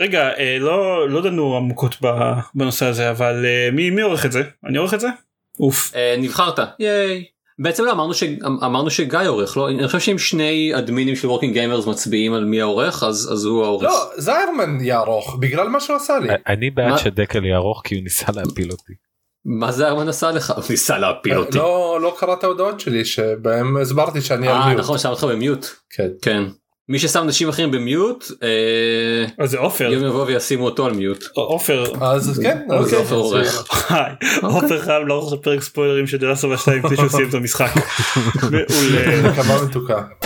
רגע אה, לא לא דנו עמוקות בנושא הזה אבל אה, מי מי עורך את זה אני עורך את זה? אוף. אה, נבחרת ייי. בעצם לא אמרנו שאמרנו שגיא עורך לא אני חושב שאם שני אדמינים של Working Gamers מצביעים על מי העורך אז אז הוא העורך. לא זיירמן יערוך בגלל מה שהוא עשה לי. אני בעד? שדקל יערוך כי הוא ניסה להפיל אותי. מה זה ארמן עשה לך? הוא ניסה להפיל אותי. לא לא קראת ההודעות שלי שבהם הסברתי שאני על אה mute. נכון שם אותך במיוט. כן. מי ששם אנשים אחרים במיוט אה, אז זה עופר יום יבוא וישימו אותו על מיוט. עופר אז כן. אז אוקיי, אז- עופר עורך. עופר חייב לערוך את פרק ספוילרים של דלסו ושתיים לפני שהוא סיים את המשחק. מעולה.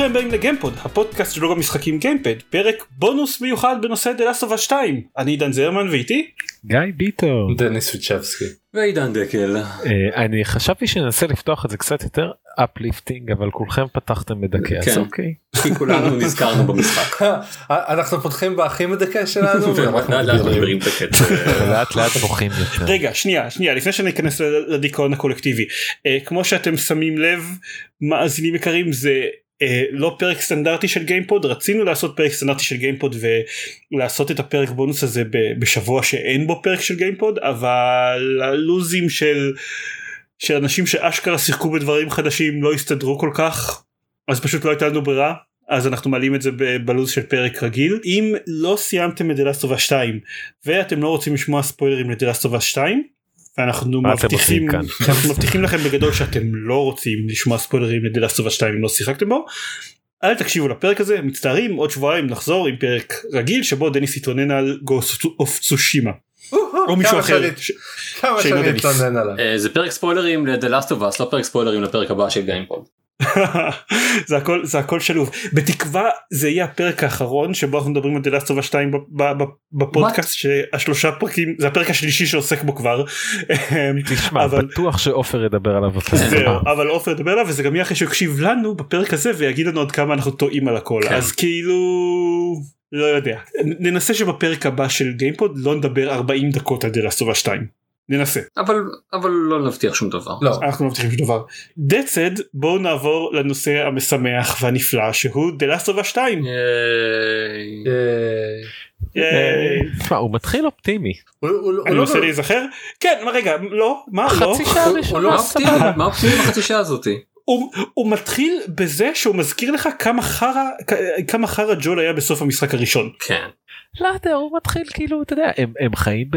ברוכים הבאים לגיימפוד הפודקאסט של בלוג המשחקים גיימפד פרק בונוס מיוחד בנושא The Last of Us שתיים אני עידן זרמן ואיתי גיא ביטון. דניס ויצ'בסקי. ועידן דקל. אה, אני חשבתי שננסה לפתוח את זה קצת יותר uplifting אבל כולכם פתחתם מדכא אז כן. אוקיי. כי כולנו נזכרנו במשחק. אנחנו פותחים בהכי מדכא שלנו. לאט לאט בוכים יותר. רגע שנייה שנייה לפני שאני אכנס לדיכאון הקולקטיבי אה, כמו שאתם שמים לב מאזינים יקרים זה אה, לא פרק סטנדרטי של גיימפוד רצינו לעשות פרק סטנדרטי של גיימפוד ולעשות את הפרק בונוס הזה בשבוע שאין בו פרק של גיימפוד אבל הלו"זים של של אנשים שאשכרה שיחקו בדברים חדשים לא הסתדרו כל כך אז פשוט לא הייתה לנו ברירה אז אנחנו מעלים את זה בלו"ז של פרק רגיל. אם לא סיימתם את The Last 2 ואתם לא רוצים לשמוע ספוילרים ל The 2 אנחנו מבטיחים, אנחנו מבטיחים לכם בגדול שאתם לא רוצים לשמוע ספוילרים ל The Last of Us 2 אם לא שיחקתם בו. אל תקשיבו לפרק הזה מצטערים עוד שבועיים נחזור עם פרק רגיל שבו דניס יתלונן על Ghost of Tsushima. או מישהו אחר. כמה שאני אתלונן עליו. אה, זה פרק ספוילרים ל The Last of Us לא פרק ספוילרים לפרק הבא של גיימפוד. זה הכל זה הכל שלוב בתקווה זה יהיה הפרק האחרון שבו אנחנו מדברים על The Last of Us 2 ב- ב- ב- בפודקאסט שהשלושה פרקים זה הפרק השלישי שעוסק בו כבר. תשמע אבל- בטוח שעופר ידבר עליו זהו. אבל עופר ידבר עליו וזה גם יהיה אחרי שהוא יקשיב לנו בפרק הזה ויגיד לנו עוד כמה אנחנו טועים על הכל כן. אז כאילו לא יודע ננסה שבפרק הבא של גיימפוד לא נדבר 40 דקות על דלסטובה 2 ננסה אבל אבל לא נבטיח שום דבר. לא. אנחנו לא מבטיחים שום דבר. That said בואו נעבור לנושא המשמח והנפלא שהוא דלסטובה 2. ייי. אה, ייי. תשמע הוא מתחיל אופטימי. אני לא- מנסה להיזכר כן מה רגע לא מה לא חצי שעה ראשונה לא מה. אופטימי? בחצי שעה הזאתי? הוא, הוא מתחיל בזה שהוא מזכיר לך כמה חרא כמה חרא ג'ול היה בסוף המשחק הראשון. כן. לא יודע הוא מתחיל כאילו אתה יודע הם הם חיים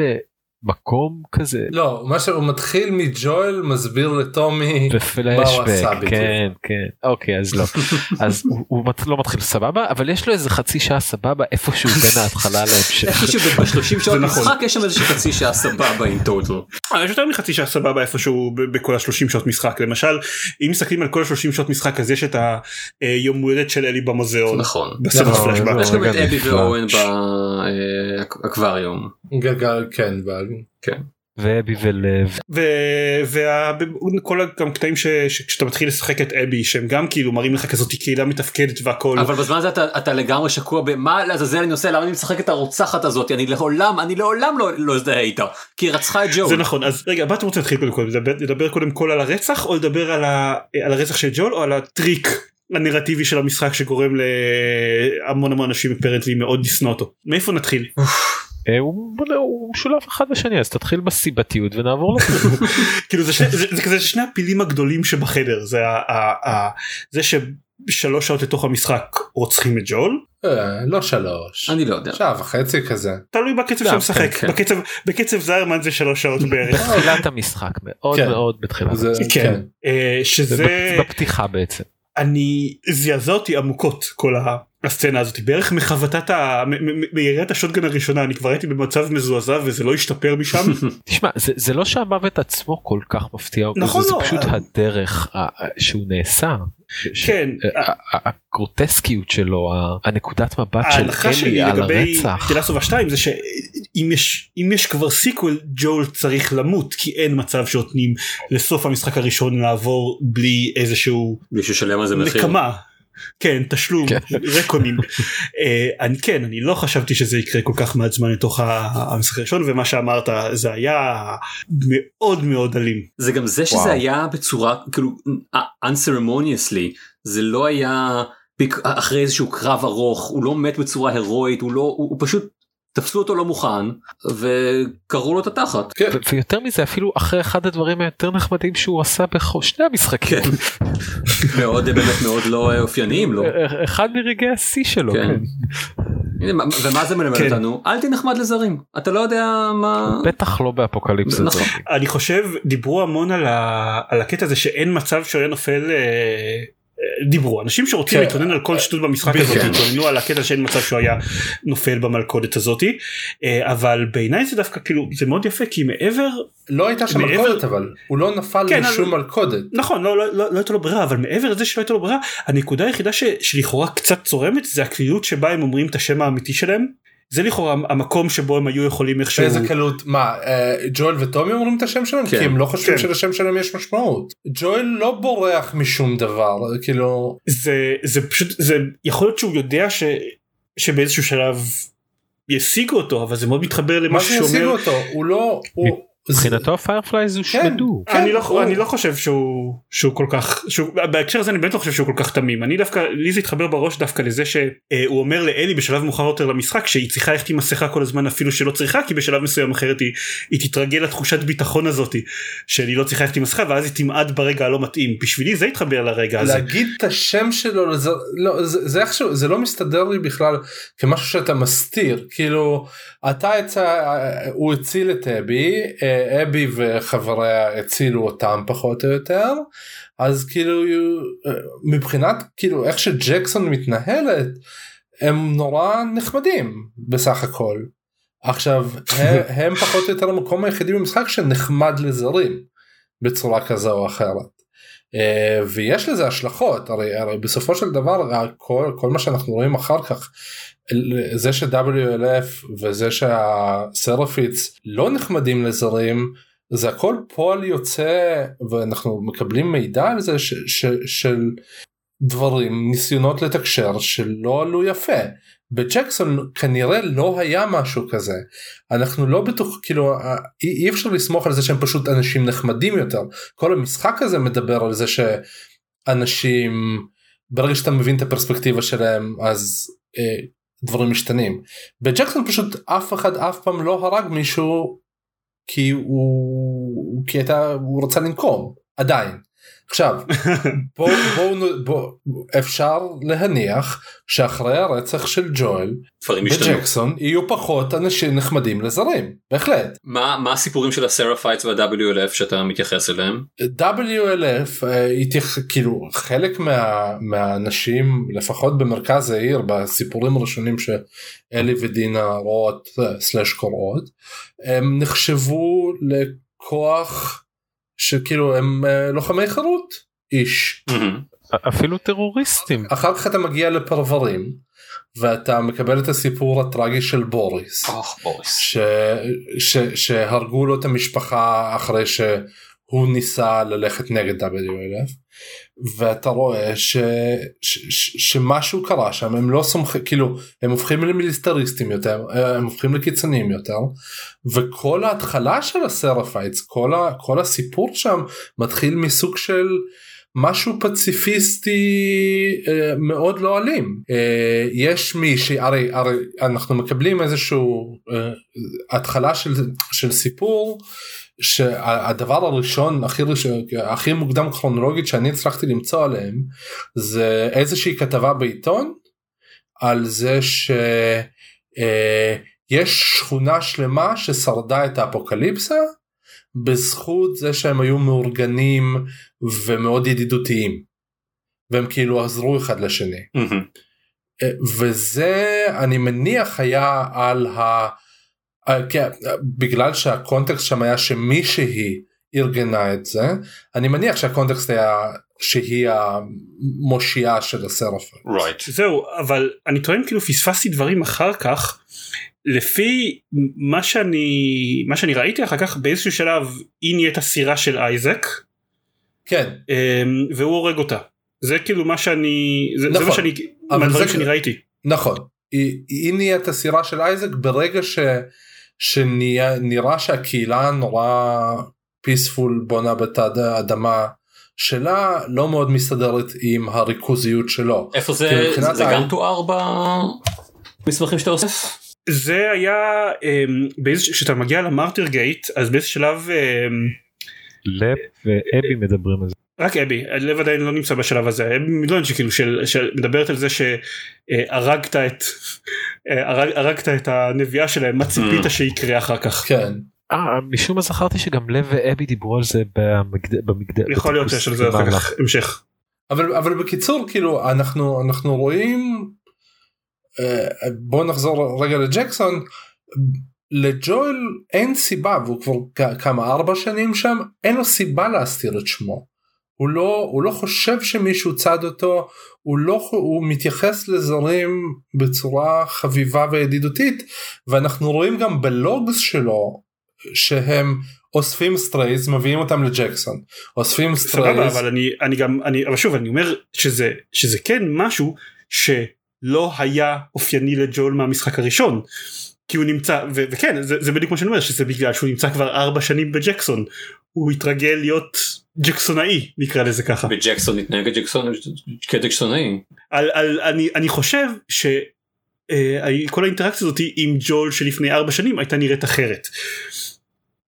במקום כזה לא מה שהוא מתחיל מג'ואל מסביר לטומי בפלשבק. כן כן אוקיי אז לא אז הוא- הוא מת- לא מתחיל סבבה אבל יש לו איזה חצי שעה סבבה איפשהו בין ההתחלה להמשך. איפשהו ב-30 שעות נכון. משחק יש שם איזה חצי שעה סבבה עם טוטל. אה, יש יותר מחצי שעה סבבה איפשהו בכל ה-30 שעות משחק למשל אם מסתכלים על כל ה-30 שעות משחק אז יש את היום הולדת של אלי במוזיאון נכון. נכון, פלשבק. יש גם את רגע אבי. ואורן באקווריום. גלגל כן ב- ואבי ולב וכל גם קטעים ש- שכשאתה מתחיל לשחק את אבי שהם גם כאילו מראים לך כזאת קהילה מתפקדת והכל. אבל בזמן הזה אתה, אתה לגמרי שקוע במה לעזאזל אני עושה? למה אני משחק את הרוצחת הזאת? אני לעולם אני לעולם לא, לא אזדהה איתה כי היא רצחה את ג'ו. זה נכון. אז רגע מה אתם רוצים להתחיל קודם כל? לדבר, לדבר קודם כל על הרצח או לדבר על, ה, על הרצח של ג'ול או על הטריק הנרטיבי של המשחק שגורם להמון המון אנשים אפרנטלי מאוד לשנוא אותו? מאיפה נתחיל הוא הוא משולב אחד בשני אז תתחיל בסיבתיות ונעבור לזה. כאילו זה, שני, זה, זה כזה שני הפילים הגדולים שבחדר זה ה, ה, ה, זה ששלוש שעות לתוך המשחק רוצחים את ג'ול אה, לא שלוש. אני לא יודע. שעה וחצי כזה. תלוי בקצב שאתה משחק כן, כן. בקצב בקצב זיירמן זה שלוש שעות בערך בתחילת המשחק מאוד כן. מאוד בתחילת. כן כן. אה, שזה זה בפתיחה בעצם. אני זעזע אותי עמוקות כל ה- הסצנה הזאת בערך מחבטת ה... מיריית השוטגן הראשונה אני כבר הייתי במצב מזועזע וזה לא השתפר משם תשמע זה, זה לא שהמוות עצמו כל כך מפתיע אותי, נכון, זה, זה. פשוט הדרך שהוא נעשה. ש- כן הגרוטסקיות שלו הנקודת מבט של ההנחה שלי אלי על לגבי הרצח. תלסובה 2 זה שאם יש אם יש כבר סיקוול ג'ול צריך למות כי אין מצב שנותנים לסוף המשחק הראשון לעבור בלי איזשהו מישהו שלם על זה מחיר. נקמה כן תשלום כן. רקונים אה, אני כן אני לא חשבתי שזה יקרה כל כך מעט זמן לתוך המשחק הראשון ומה שאמרת זה היה מאוד מאוד אלים זה גם זה שזה. היה בצורה כאילו unceremoniously זה לא היה אחרי איזשהו קרב ארוך הוא לא מת בצורה הירואית הוא לא הוא, פשוט תפסו אותו לא מוכן וקראו לו את התחת. כן. ויותר מזה אפילו אחרי אחד הדברים היותר נחמדים שהוא עשה בשני המשחקים. מאוד באמת מאוד לא אופייניים לו. אחד מרגעי השיא שלו. כן. כן. ומה זה מלמד כן. אותנו? אל תהיה נחמד לזרים אתה לא יודע מה. בטח לא באפוקליפסה. נכון. אני חושב דיברו המון על, הקטע הזה שאין מצב שהוא היה נופל אה, אה, דיברו אנשים שרוצים כן. להתלונן על כל שטות במשחק. הזה התלוננו על הקטע שאין מצב שהוא היה נופל במלכודת הזאתי אה, אבל בעיניי זה דווקא כאילו זה מאוד יפה כי מעבר לא הייתה שם מעבר- מלכודת אבל הוא לא נפל כן, משום אבל- מלכודת. נכון לא, לא, לא, לא הייתה לו ברירה אבל מעבר לזה שלא הייתה לו ברירה הנקודה היחידה ש, שלכאורה קצת צורמת זה הקלילות שבה הם אומרים את השם האמיתי שלהם זה לכאורה המקום שבו הם היו יכולים איכשהו באיזה קלות מה אה, ג'ואל וטומי אומרים את השם שלהם כן. כי הם לא חושבים כן. שלשם שלהם יש משמעות. ג'ואל לא בורח משום דבר כאילו זה זה פשוט זה יכול להיות שהוא יודע ש, שבאיזשהו שלב ישיגו אותו אבל זה מאוד מתחבר מה למה שישיגו שאומר אותו הוא לא הוא מבחינתו ה Fireflies הושמדו. כן, אני לא. אני לא חושב שהוא שהוא כל כך שהוא בהקשר הזה אני באמת לא חושב שהוא כל כך תמים אני דווקא לי זה התחבר בראש דווקא לזה שהוא אומר לאלי בשלב מאוחר יותר למשחק שהיא צריכה ללכת עם מסכה כל הזמן אפילו שלא צריכה כי בשלב מסוים אחרת היא, היא תתרגל לתחושת ביטחון הזאתי שאני לא צריכה ללכת עם מסכה ואז היא תמעד ברגע הלא מתאים בשבילי זה התחבר לרגע הזה. להגיד את השם שלו לזה, לא, זה, זה איכשהו זה לא מסתדר לי בכלל כמשהו שאתה מסתיר כאילו אתה יצא הוא הציל את אבי אה, אבי וחבריה הצילו אותם פחות או יותר אז כאילו אה, מבחינת כאילו איך שג'קסון מתנהלת הם נורא נחמדים בסך הכל עכשיו הם, הם פחות או יותר המקום היחידי במשחק שנחמד לזרים בצורה כזו או אחרת. Uh, ויש לזה השלכות הרי, הרי בסופו של דבר כל, כל מה שאנחנו רואים אחר כך זה ש-WLF וזה שהסרפיץ לא נחמדים לזרים זה הכל פועל יוצא ואנחנו מקבלים מידע על זה ש, ש, של דברים ניסיונות לתקשר שלא עלו יפה. בג'קסון כנראה לא היה משהו כזה אנחנו לא בטוח כאילו אי, אי אפשר לסמוך על זה שהם פשוט אנשים נחמדים יותר כל המשחק הזה מדבר על זה שאנשים ברגע שאתה מבין את הפרספקטיבה שלהם אז אה, דברים משתנים. בג'קסון פשוט אף אחד אף פעם לא הרג מישהו כי הוא כי הייתה הוא רצה לנקום עדיין עכשיו בואו בוא, בוא, אפשר להניח שאחרי הרצח של ג'ואל. בג'קסון יהיו פחות אנשים נחמדים לזרים בהחלט מה מה הסיפורים של ה Seraphites וה-WLF שאתה מתייחס אליהם? WLF אה, התייח... כאילו חלק מה... מהאנשים לפחות במרכז העיר בסיפורים הראשונים שאלי ודינה רואות אה, סלאש קוראות הם נחשבו לכוח שכאילו הם אה, לוחמי חירות איש אפילו טרוריסטים. אחר כך אתה מגיע לפרברים ואתה מקבל את הסיפור הטרגי של בוריס. אוח בוריס. ש, ש, שהרגו לו את המשפחה אחרי שהוא ניסה ללכת נגד WLF ואתה רואה ש, ש, ש, שמשהו קרה שם הם לא סומכים כאילו הם הופכים למיליסטריסטים יותר הם הופכים לקיצוניים יותר וכל ההתחלה של ה Seraphites כל, ה, כל הסיפור שם מתחיל מסוג של משהו פציפיסטי אה, מאוד לא אלים. אה, יש מישהי הרי הרי אנחנו מקבלים איזשהו אה, התחלה של, של סיפור שהדבר הראשון הכי ראשון הכי מוקדם כרונולוגית שאני הצלחתי למצוא עליהם זה איזושהי כתבה בעיתון על זה שיש שכונה שלמה ששרדה את האפוקליפסה בזכות זה שהם היו מאורגנים ומאוד ידידותיים. והם כאילו עזרו אחד לשני. אה, וזה אני מניח היה על ה... אה, כן, בגלל שהקונטקסט שם היה שמישהי ארגנה את זה אני מניח שהקונטקסט היה שהיא המושיעה של הסרפים. Right. זהו אבל אני טוען כאילו פספסתי דברים אחר כך לפי מה שאני מה שאני ראיתי אחר כך באיזשהו שלב היא נהיית הסירה של אייזק כן אמ, והוא הורג אותה זה כאילו מה שאני זה, זה נכון, מה שאני אבל מהדברים זה- שאני ראיתי. נכון היא, היא נהיית אסירה של אייזק ברגע ש, שנראה שהקהילה נורא פיספול בונה בתת האדמה שלה לא מאוד מסתדרת עם הריכוזיות שלו. איפה זה, זה ה- גם תואר במסמכים שאתה אוסף? זה היה אמ, באיזה כשאתה מגיע למרטיר גייט אז באיזה שלב אמ, לפ ואבי מדברים על זה. רק אבי לב עדיין לא נמצא בשלב הזה אבי לא שכאילו של, של מדברת על זה שהרגת את אה, הרג, הרגת את הנביאה שלהם מה ציפית Mm. שיקרה אחר כך כן. אה משום מה זכרתי שגם לב ואבי דיברו על זה במגד... במגד... יכול להיות שיש על זה אחר. כך המשך. אבל אבל בקיצור כאילו אנחנו אנחנו רואים אה, בוא נחזור רגע לג'קסון לג'ואל אין סיבה והוא כבר כמה ארבע שנים שם אין לו סיבה להסתיר את שמו. הוא לא הוא לא חושב שמישהו צד אותו הוא לא הוא מתייחס לזרים בצורה חביבה וידידותית ואנחנו רואים גם ב logs שלו שהם אוספים strays מביאים אותם לג'קסון. אוספים סבבה strays. אבל אני אני גם אני אבל שוב אני אומר שזה שזה כן משהו שלא היה אופייני לג'ואל מהמשחק הראשון. כי הוא נמצא ו- וכן זה, זה בדיוק מה שאני אומר שזה בגלל שהוא נמצא כבר ארבע שנים בג'קסון הוא התרגל להיות ג'קסונאי נקרא לזה ככה וג'קסון התנהג כג'קסונאי. על, על, אני, אני חושב שכל האינטראקציה הזאת עם ג'ול שלפני ארבע שנים הייתה נראית אחרת.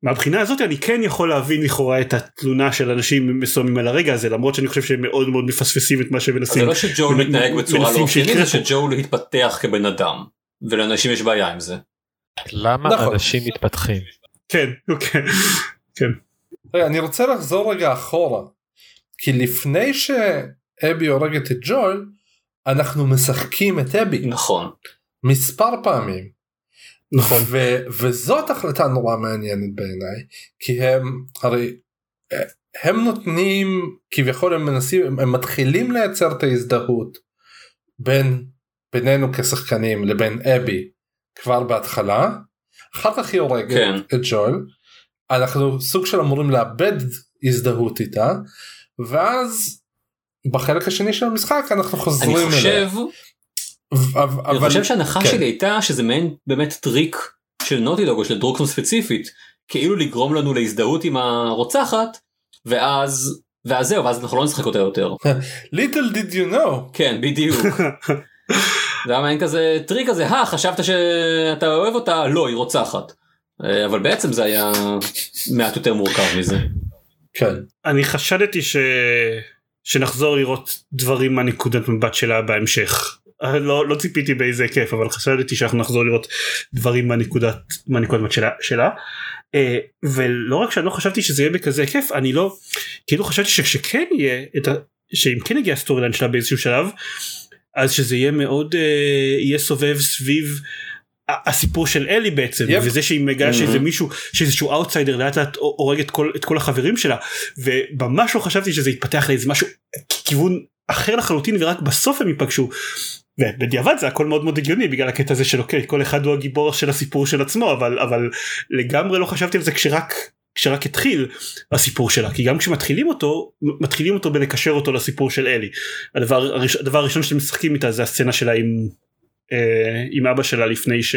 מהבחינה הזאת אני כן יכול להבין לכאורה את התלונה של אנשים מסוימים על הרגע הזה למרות שאני חושב שהם מאוד מאוד מפספסים את מה שהם מנסים. זה לא שג'ול מנ- מתנהג בצורה לא אופיינית זה פה. שג'ול התפתח כבן אדם ולאנשים יש בעיה עם זה. למה נכון. אנשים מתפתחים? כן, אוקיי. כן. רגע, אני רוצה לחזור רגע אחורה כי לפני שאבי הורגת את ג'ול אנחנו משחקים את אבי נכון. מספר פעמים נכון. ו- וזאת החלטה נורא מעניינת בעיניי כי הם הרי אה, הם נותנים כביכול הם מנסים הם, הם מתחילים לייצר את ההזדהות בין בינינו כשחקנים לבין אבי כבר בהתחלה אחר כך היא הורגת כן. את ג'ול אנחנו סוג של אמורים לאבד הזדהות איתה ואז בחלק השני של המשחק אנחנו אני חוזרים אליה. חושב ו- אני חושב שההנחה כן. שלי הייתה שזה מעין באמת טריק של Naughty Dog או של דראקמן ספציפית כאילו לגרום לנו להזדהות עם הרוצחת ואז ואז זהו ואז אנחנו לא נשחק אותה יותר little did you know כן בדיוק. זה היה מעין כזה טריק כזה אה חשבת שאתה אוהב אותה לא היא רוצחת אבל בעצם זה היה מעט יותר מורכב מזה. כן אני חשדתי ש... שנחזור לראות דברים מהנקודת מבט שלה בהמשך. אה, לא, לא ציפיתי באיזה היקף אבל חשדתי שאנחנו נחזור לראות דברים מהנקודת מהנקודת מבט שלה, שלה. אה, ולא רק שאני לא חשבתי שזה יהיה בכזה היקף אני לא כאילו חשבתי שכשכן יהיה את ה... שאם כן יגיע ה storyline שלה באיזשהו שלב אז שזה יהיה מאוד אה, יהיה סובב סביב הסיפור של אלי בעצם yep. וזה שהיא מגלה Mhm. שאיזה מישהו שאיזשהו אאוטסיידר לאט לאט הורג את כל, את כל החברים שלה וממש לא חשבתי שזה יתפתח לאיזה משהו כיוון אחר לחלוטין ורק בסוף הם ייפגשו. ובדיעבד זה הכל מאוד מאוד הגיוני בגלל הקטע הזה של אוקיי כל אחד הוא הגיבור של הסיפור של עצמו אבל אבל לגמרי לא חשבתי על זה כשרק כשרק התחיל הסיפור שלה כי גם כשמתחילים אותו מתחילים אותו בלקשר אותו לסיפור של אלי הדבר הדבר הראשון שאתם משחקים איתה זה הסצנה שלה עם אה, עם אבא שלה לפני ש...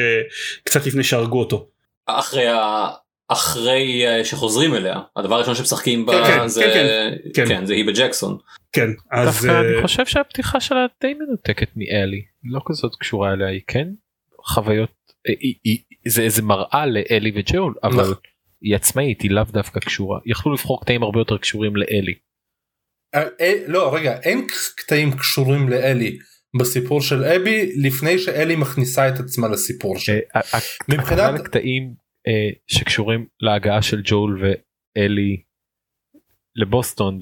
קצת לפני שהרגו אותו. אחרי ה... אחרי אה, שחוזרים אליה הדבר הראשון שמשחקים בה כן, כן, זה כן, כן. כן זה היא בג'קסון כן אז דווקא אה, אני חושב שהפתיחה שלה די מנותקת מאלי היא לא כזאת קשורה אליה היא כן חוויות אה, היא- היא- זה איזה מראה לאלי וג'ול אבל נכון. היא עצמאית היא לאו דווקא קשורה יכלו לבחור קטעים הרבה יותר קשורים לאלי. אה, אה, לא רגע אין קטעים קשורים לאלי בסיפור של אבי לפני שאלי מכניסה את עצמה לסיפור שלה. אה, ה- ה- מבחינת- אה, שקשורים להגעה של ג'ואל ואלי לבוסטון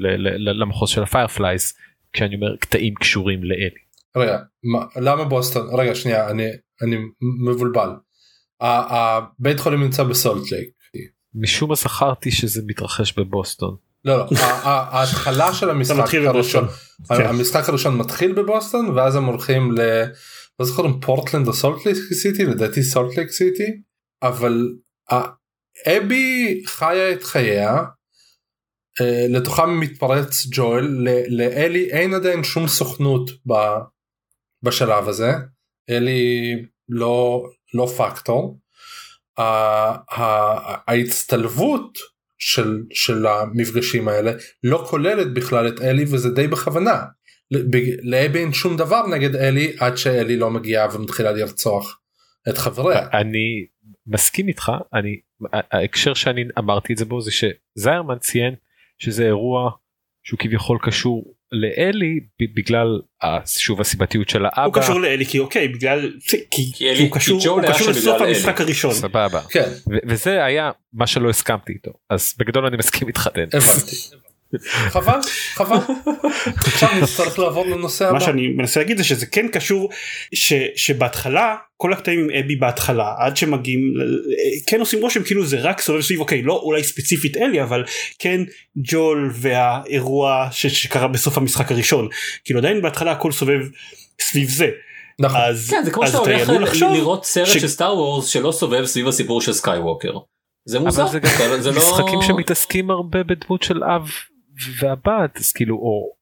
למחוז של ה Fireflies כשאני אומר קטעים קשורים לאלי. רגע מה, למה בוסטון רגע שנייה אני אני מבולבל. הבית חולים נמצא בסולט לייק. משום מה זכרתי שזה מתרחש בבוסטון. לא לא ההתחלה של המשחק הראשון. כן. המשחק הראשון מתחיל בבוסטון ואז הם הולכים ל... לא זוכר אם פורטלנד או סולט לייק סיטי לדעתי סולט לייק סיטי אבל אבי חיה את חייה אה, לתוכם מתפרץ ג'ואל לאלי אין עדיין שום סוכנות בשלב הזה אלי לא לא פקטור. ההצטלבות של של המפגשים האלה לא כוללת בכלל את אלי וזה די בכוונה. לאבי אין שום דבר נגד אלי עד שאלי לא מגיעה ומתחילה לרצוח את חבריה. אני מסכים איתך אני ההקשר שאני אמרתי את זה בו זה שזיירמן ציין שזה אירוע שהוא כביכול קשור לאלי בגלל ה- שוב הסיבתיות של האבא. הוא קשור לאלי כי אוקיי בגלל כי, כי כי אלי- הוא קשור, כי הוא קשור לסוף בגלל המשחק אלי. הראשון. סבבה כן וזה היה מה שלא הסכמתי איתו אז בגדול אני מסכים איתך. הבנתי. חבל חבל. עכשיו נצטרך לעבור לנושא מה הבא. שאני מנסה להגיד זה שזה כן קשור ש, שבהתחלה כל הקטעים עם אבי בהתחלה עד שמגיעים כן עושים רושם כאילו זה רק סובב סביב אוקיי לא אולי ספציפית אלי אבל כן ג'ול והאירוע ש, שקרה בסוף המשחק הראשון כאילו עדיין בהתחלה הכל סובב סביב זה נכון. אז כן זה כמו אז שאתה אתה הולך לראות סרט ש- של סטאר וורס שלא סובב סביב הסיפור של סקייווקר. זה מוזר. אבל זה גם זה- זה לא- משחקים שמתעסקים הרבה בדמות של אב והבת אז כאילו או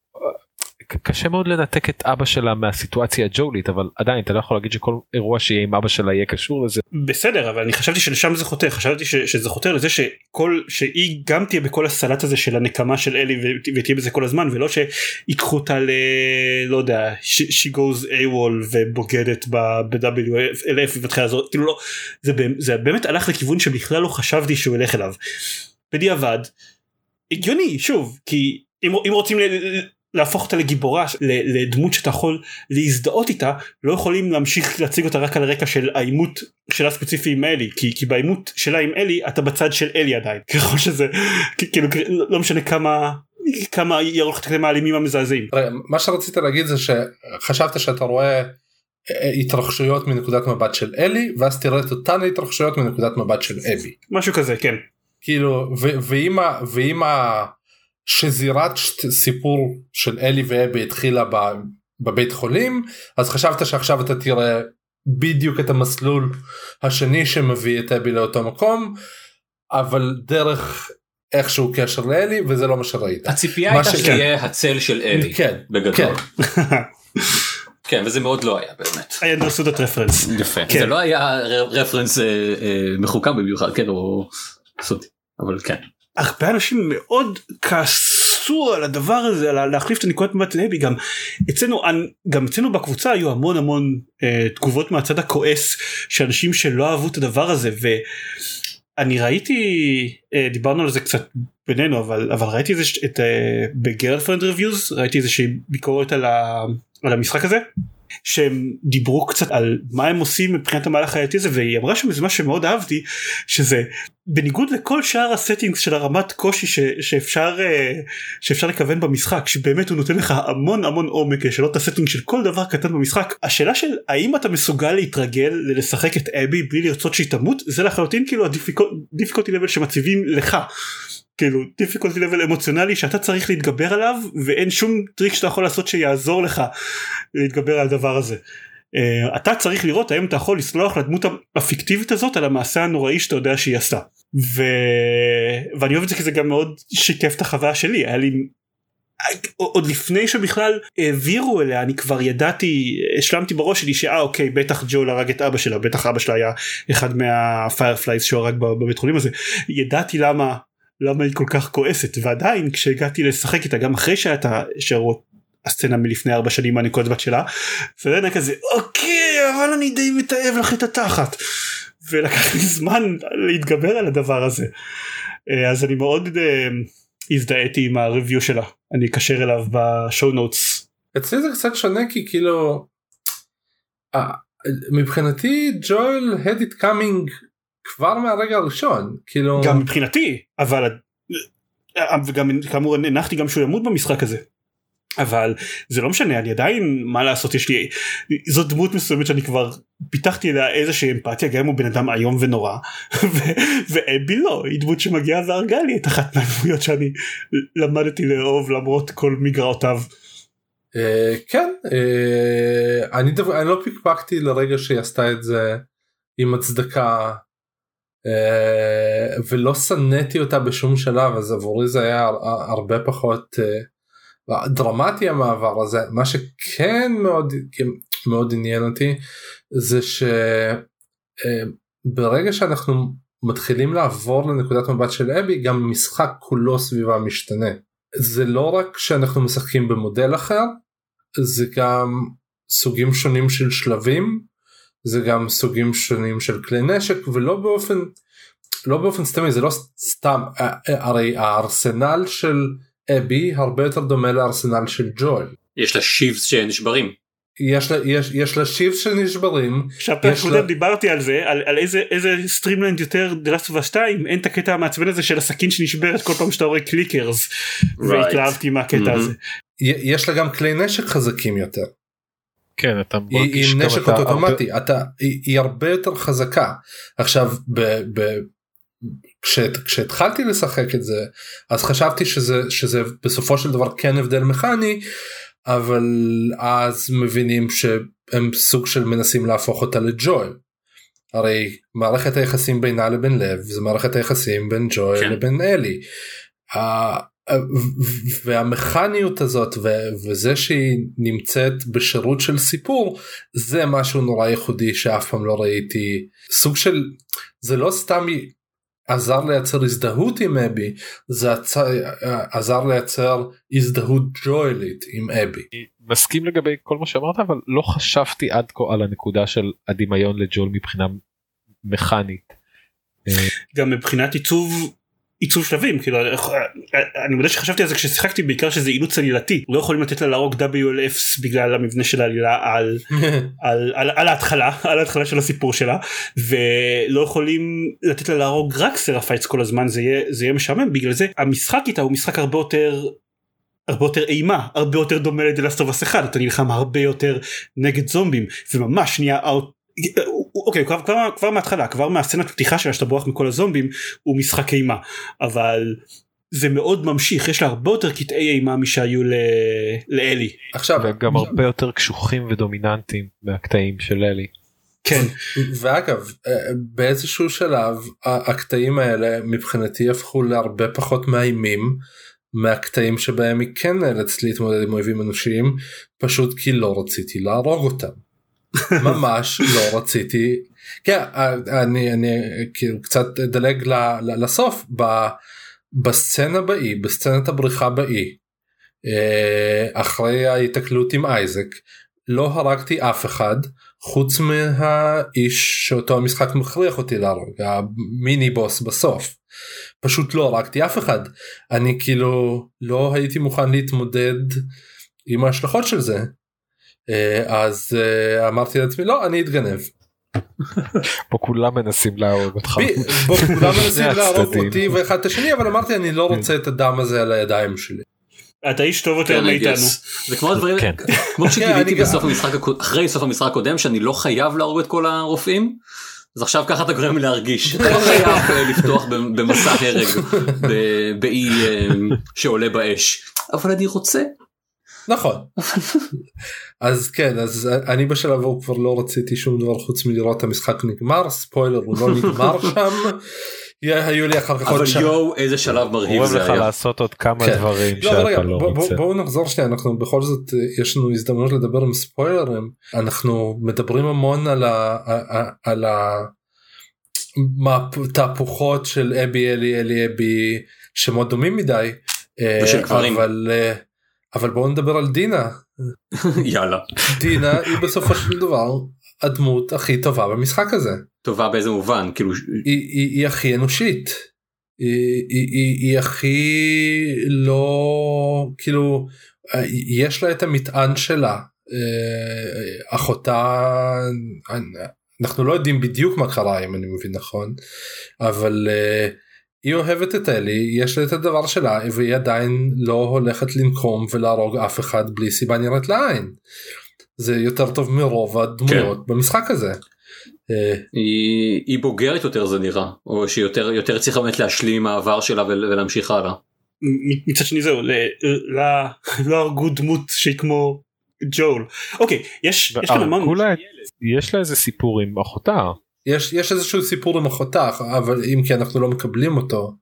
ק- קשה מאוד לנתק את אבא שלה מהסיטואציה הג'ואלית אבל עדיין אתה לא יכול להגיד שכל אירוע שיהיה עם אבא שלה יהיה קשור לזה. בסדר אבל אני חשבתי שלשם זה חותר חשבתי ש, שזה חותר לזה שכל שהיא גם תהיה בכל הסלט הזה של הנקמה של אלי ות- ותהיה בזה כל הזמן ולא שיקחו אותה ל... לא יודע she goes AWOL ובוגדת ב-WLF ומתחילה לעזור כאילו לא זה, זה באמת הלך לכיוון שבכלל לא חשבתי שהוא ילך אליו. בדיעבד הגיוני שוב כי אם, אם רוצים ל... להפוך אותה לגיבורה ל- לדמות שאתה יכול להזדהות איתה לא יכולים להמשיך להציג אותה רק על הרקע של העימות שלה ספציפי עם אלי כי, כי בעימות שלה עם אלי אתה בצד של אלי עדיין. ככל שזה כאילו לא לא משנה כמה כמה ירוק הקטעים האלימים המזעזעים. מה שרצית להגיד זה שחשבת שאתה רואה אה, התרחשויות מנקודת מבט של אלי ואז תראה את אותן ההתרחשויות מנקודת מבט של אבי. משהו כזה כן כאילו ו- ואם ה- ואם ה- שזירת ש- סיפור של אלי ואבי התחילה ב- בבית חולים אז חשבת שעכשיו אתה תראה בדיוק את המסלול השני שמביא את אבי לאותו מקום אבל דרך איכשהו קשר לאלי וזה לא מה שראית. הציפייה הייתה ש- שיהיה הצל של אלי. כן, בגדול. כן. כן וזה מאוד לא היה באמת. I understood that reference יפה. כן. זה לא היה רפרנס אה, אה, מחוכם במיוחד כן או סודי. אבל כן. הרבה אנשים מאוד כעסו על הדבר הזה על להחליף את הנקודת מבט לאבי גם אצלנו גם אצלנו בקבוצה היו המון המון אה, תגובות מהצד הכועס של אנשים שלא אהבו את הדבר הזה ואני ראיתי אה, דיברנו על זה קצת בינינו אבל אבל ראיתי את זה אה, ב Girlfriend Reviews ראיתי איזושהי ביקורת על, ה, על המשחק הזה. שהם דיברו קצת על מה הם עושים מבחינת המהלך החייתי הזה והיא אמרה שם איזה משהו שמאוד אהבתי שזה בניגוד לכל שאר ה settings של הרמת קושי ש, שאפשר אה, שאפשר לכוון במשחק שבאמת הוא נותן לך המון המון עומק לשנות את ה setting של כל דבר קטן במשחק השאלה של האם אתה מסוגל להתרגל לשחק את אבי בלי לרצות שהיא תמות זה לחלוטין כאילו ה difficulty level שמציבים לך. כאילו difficulty level אמוציונלי שאתה צריך להתגבר עליו ואין שום טריק שאתה יכול לעשות שיעזור לך להתגבר על הדבר הזה. Uh, אתה צריך לראות האם אתה יכול לסלוח לדמות הפיקטיבית הזאת על המעשה הנוראי שאתה יודע שהיא עשתה. ו... ואני אוהב את זה כי זה גם מאוד שיקף את החוויה שלי היה לי עוד לפני שבכלל העבירו אליה אני כבר ידעתי השלמתי בראש שלי שאה אוקיי בטח ג'ואל הרג את אבא שלה בטח אבא שלה היה אחד מה Fireflies שהוא הרג בבית חולים הזה ידעתי למה למה היא כל כך כועסת? ועדיין כשהגעתי לשחק איתה גם אחרי שהייתה שהראו הסצנה מלפני ארבע שנים מהנקודת מבט שלה זה היה כזה אוקיי אבל אני די מתעב לך את התחת. ולקח לי זמן להתגבר על הדבר הזה. אז אני מאוד הזדהיתי עם ה review שלה. אני אקשר אליו ב show notes. אצלי זה קצת שונה כי כאילו מבחינתי ג'ואל it coming כבר מהרגע הראשון כאילו גם מבחינתי אבל וגם כאמור הנחתי גם שהוא ימות במשחק הזה. אבל זה לא משנה אני עדיין מה לעשות יש לי זאת דמות מסוימת שאני כבר פיתחתי אליה איזושהי אמפתיה גם אם הוא בן אדם איום ונורא ואבי לא היא דמות שמגיעה והרגה לי את אחת מהדמויות שאני למדתי לאהוב למרות כל מגרעותיו. כן אני לא פיקפקתי לרגע שהיא עשתה את זה עם הצדקה אה, ולא שנאתי אותה בשום שלב אז עבורי זה היה הרבה פחות אה, דרמטי המעבר הזה. מה שכן מאוד מאוד עניין אותי זה שברגע שאנחנו מתחילים לעבור לנקודת מבט של אבי גם המשחק כולו סביבה משתנה. זה לא רק שאנחנו משחקים במודל אחר זה גם סוגים שונים של שלבים זה גם סוגים שונים של כלי נשק ולא באופן לא באופן סתמי זה לא סתם אה, אה, הרי הארסנל של אבי הרבה יותר דומה לארסנל של ג'ואל. יש לה shivs שנשברים. יש לה יש יש לה shivs שנשברים. עכשיו לה... דיברתי על זה על, על איזה איזה streamlined יותר ד'ה Last of Us 2 אין את הקטע המעצבן הזה של הסכין שנשברת כל פעם שאתה רואה clickers. right. והתלהבתי מהקטע mm-hmm. הזה. יש לה גם כלי נשק חזקים יותר. כן אתה היא עם נשק אתה אוטומטי הרבה... אתה היא, היא הרבה יותר חזקה עכשיו ב, ב, כשת, כשהתחלתי לשחק את זה אז חשבתי שזה שזה בסופו של דבר כן הבדל מכני אבל אז מבינים שהם סוג של מנסים להפוך אותה לג'ואל. הרי מערכת היחסים בינה לבין לב זה מערכת היחסים בין ג'ואל כן. לבין אלי. והמכניות הזאת וזה שהיא נמצאת בשירות של סיפור זה משהו נורא ייחודי שאף פעם לא ראיתי סוג של זה לא סתם עזר לייצר הזדהות עם אבי זה עזר לייצר הזדהות ג'ואלית עם אבי. מסכים לגבי כל מה שאמרת אבל לא חשבתי עד כה על הנקודה של הדמיון לג'ול מבחינה מכנית. גם מבחינת עיצוב עיצוב שלבים כאילו אני מודה שחשבתי על זה כששיחקתי בעיקר שזה אילוץ עלילתי. לא יכולים לתת לה להרוג WLFs בגלל המבנה של העלילה על, על, על, על ההתחלה על ההתחלה של הסיפור שלה ולא יכולים לתת לה להרוג רק Seraphites כל הזמן זה יהיה זה יהיה משעמם. בגלל זה המשחק איתה הוא משחק הרבה יותר הרבה יותר אימה הרבה יותר דומה לדלסטובס אחד. אתה נלחם הרבה יותר נגד זומבים וממש נהיה אוקיי כבר, כבר, כבר מההתחלה כבר מהסצנת פתיחה שלה שאתה בורח מכל הזומבים הוא משחק אימה אבל זה מאוד ממשיך יש לה הרבה יותר קטעי אימה משהיו ל... לאלי. עכשיו גם הרבה יותר קשוחים ודומיננטיים מהקטעים של אלי. כן ואגב באיזשהו שלב הקטעים האלה מבחינתי הפכו להרבה פחות מאיימים מהקטעים שבהם היא כן נאלצת להתמודד עם אויבים אנושיים פשוט כי לא רציתי להרוג אותם. ממש לא רציתי. כן אני אני כאילו קצת אדלג לסוף. בסצנה באי בסצנת הבריחה באי אה, אחרי ההיתקלות עם אייזק לא הרגתי אף אחד חוץ מהאיש שאותו המשחק מכריח אותי להרוג המיני בוס בסוף. פשוט לא הרגתי אף אחד. אני כאילו לא הייתי מוכן להתמודד עם ההשלכות של זה אז אה, אמרתי לעצמי לא אני אתגנב. פה כולם מנסים להרוג אותך. פה כולם מנסים להרוג אותי ואחד את השני אבל אמרתי אני לא רוצה את הדם הזה על הידיים שלי. אתה איש טוב יותר כן, מאיתנו. זה כמו הדברים, כן. כמו שגיליתי בסוף המשחק, אחרי סוף המשחק הקודם שאני לא חייב להרוג את כל הרופאים. אז עכשיו ככה אתה גורם להרגיש, אתה לא חייב אה, לפתוח במסע הרג באי שעולה באש, אבל אני רוצה. נכון אז כן אז אני בשלב ההוא כבר לא רציתי שום דבר חוץ מלראות המשחק נגמר ספוילר הוא לא נגמר שם. היו לי אחר כך עוד שנה. אבל יואו איזה שלב מרהיב זה היה. לך לעשות עוד כמה כן. דברים לא, שאתה לא רוצה. בואו נחזור שנייה אנחנו בכל זאת יש לנו הזדמנות לדבר עם ספוילרים אנחנו מדברים המון על ה... על ה... תהפוכות של אבי אלי אלי אבי שמאוד דומים מדי. ושל גברים. אבל אבל בואו נדבר על דינה. יאללה. דינה היא בסופו של דבר הדמות הכי טובה במשחק הזה. טובה באיזה מובן כאילו היא, היא, היא הכי אנושית. היא, היא, היא, היא הכי לא כאילו יש לה את המטען שלה אחותה אנחנו לא יודעים בדיוק מה קרה אם אני מבין נכון אבל היא אוהבת את אלי יש לה את הדבר שלה והיא עדיין לא הולכת לנקום ולהרוג אף אחד בלי סיבה נראית לעין. זה יותר טוב מרוב הדמויות כן. במשחק הזה. אה, היא, היא בוגרת יותר זה נראה או שהיא יותר יותר צריכה באמת להשלים העבר שלה ולהמשיך הלאה. מצד שני זהו לא הרגו דמות שהיא כמו ג'ול אוקיי יש יש כאן המון יש לה איזה סיפור עם אחותה יש יש איזשהו סיפור עם אחותך אבל אם כי אנחנו לא מקבלים אותו.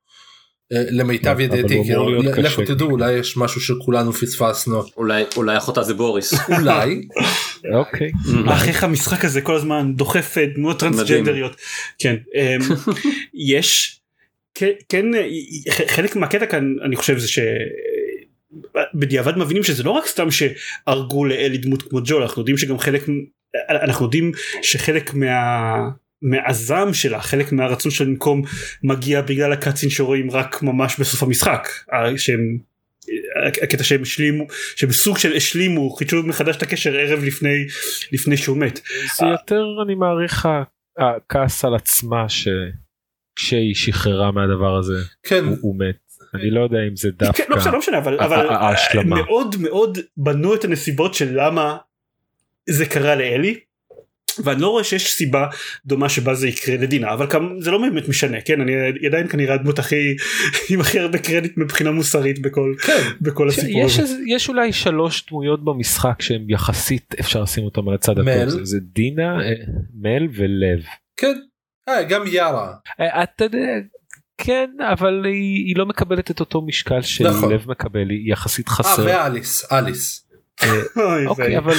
אה, למיטב ידיעתי כאילו לכו. תדעו אולי יש משהו שכולנו פספסנו אולי אולי אחותה זה בוריס. אולי אוקיי. אך איך המשחק הזה כל הזמן דוחף אה, דמויות טרנסג'נדריות. כן. אמ, יש כן- כן אה, חלק מהקטע כאן אני חושב זה ש... בדיעבד מבינים שזה לא רק סתם שהרגו לאלי דמות כמו ג'ו אנחנו יודעים שגם חלק אנחנו יודעים שחלק מה מהזעם שלה חלק מהרצון שלה לנקום מגיע בגלל הקאצין שרואים רק ממש בסוף המשחק שהם הקטע שהם השלימו שבסוג של השלימו חידשו מחדש את הקשר ערב לפני לפני שהוא מת זה יותר אני מעריך הכעס על עצמה שכשהיא שחררה מהדבר הזה כן הוא- הוא מת. אני לא יודע אם זה דווקא כן, לא משנה לא משנה אבל ה- אבל ה- ההשלמה. מאוד מאוד בנו את הנסיבות של למה זה קרה לאלי. ואני לא רואה שיש סיבה דומה שבה זה יקרה לדינה אבל כמ, זה לא באמת משנה כן אני עדיין כנראה הדמות הכי עם הכי הרבה קרדיט מבחינה מוסרית בכל כן בכל הסיפור יש, הזה. איזה- יש אולי שלוש דמויות במשחק שהן יחסית אפשר לשים אותן על הצד מל. הטוב זה, זה דינה אה, מל ולב. כן אה, גם יארה אה, אתה יודע כן אבל היא, היא לא מקבלת את אותו משקל שלב נכון. מקבל היא יחסית אה חסר. ואליס אליס אוקיי ואי. אבל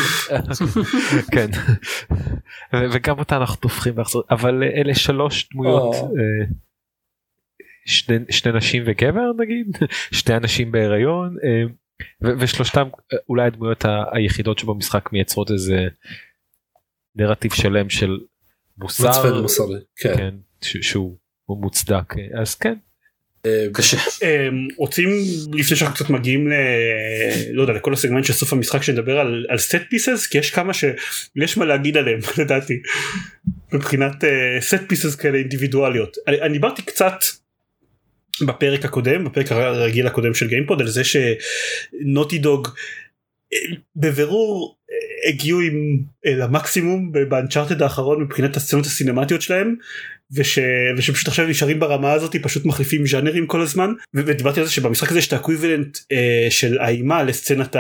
כן. וגם אותה אנחנו טופחים אבל אה, אלה שלוש דמויות. אה, שני, שני נשים וגבר נגיד? שני אנשים בהיריון אה, ו- ושלושתם אה, אולי הדמויות ה- היחידות שבמשחק מייצרות איזה נרטיב שלם של מוסר. כן. כן ש- שהוא הוא מוצדק. אה, אז כן קשה. אמ, רוצים לפני שאנחנו קצת מגיעים ל... לא יודע לכל הסגמנט של סוף המשחק שנדבר על, על set pieces כי יש כמה שיש מה להגיד עליהם לדעתי. מבחינת set pieces כאלה אינדיבידואליות. אני, אני דיברתי קצת בפרק הקודם בפרק הרגיל הקודם של גיימפוד על זה ש Naughty Dog בבירור אה, הגיעו עם אה, למקסימום באנצ'ארטד האחרון מבחינת הסצנות הסינמטיות שלהם וש, ושפשוט עכשיו נשארים ברמה הזאת פשוט מחליפים ז'אנרים כל הזמן ודיברתי על זה שבמשחק הזה יש את האקוויבלנט אה, של האימה לסצנת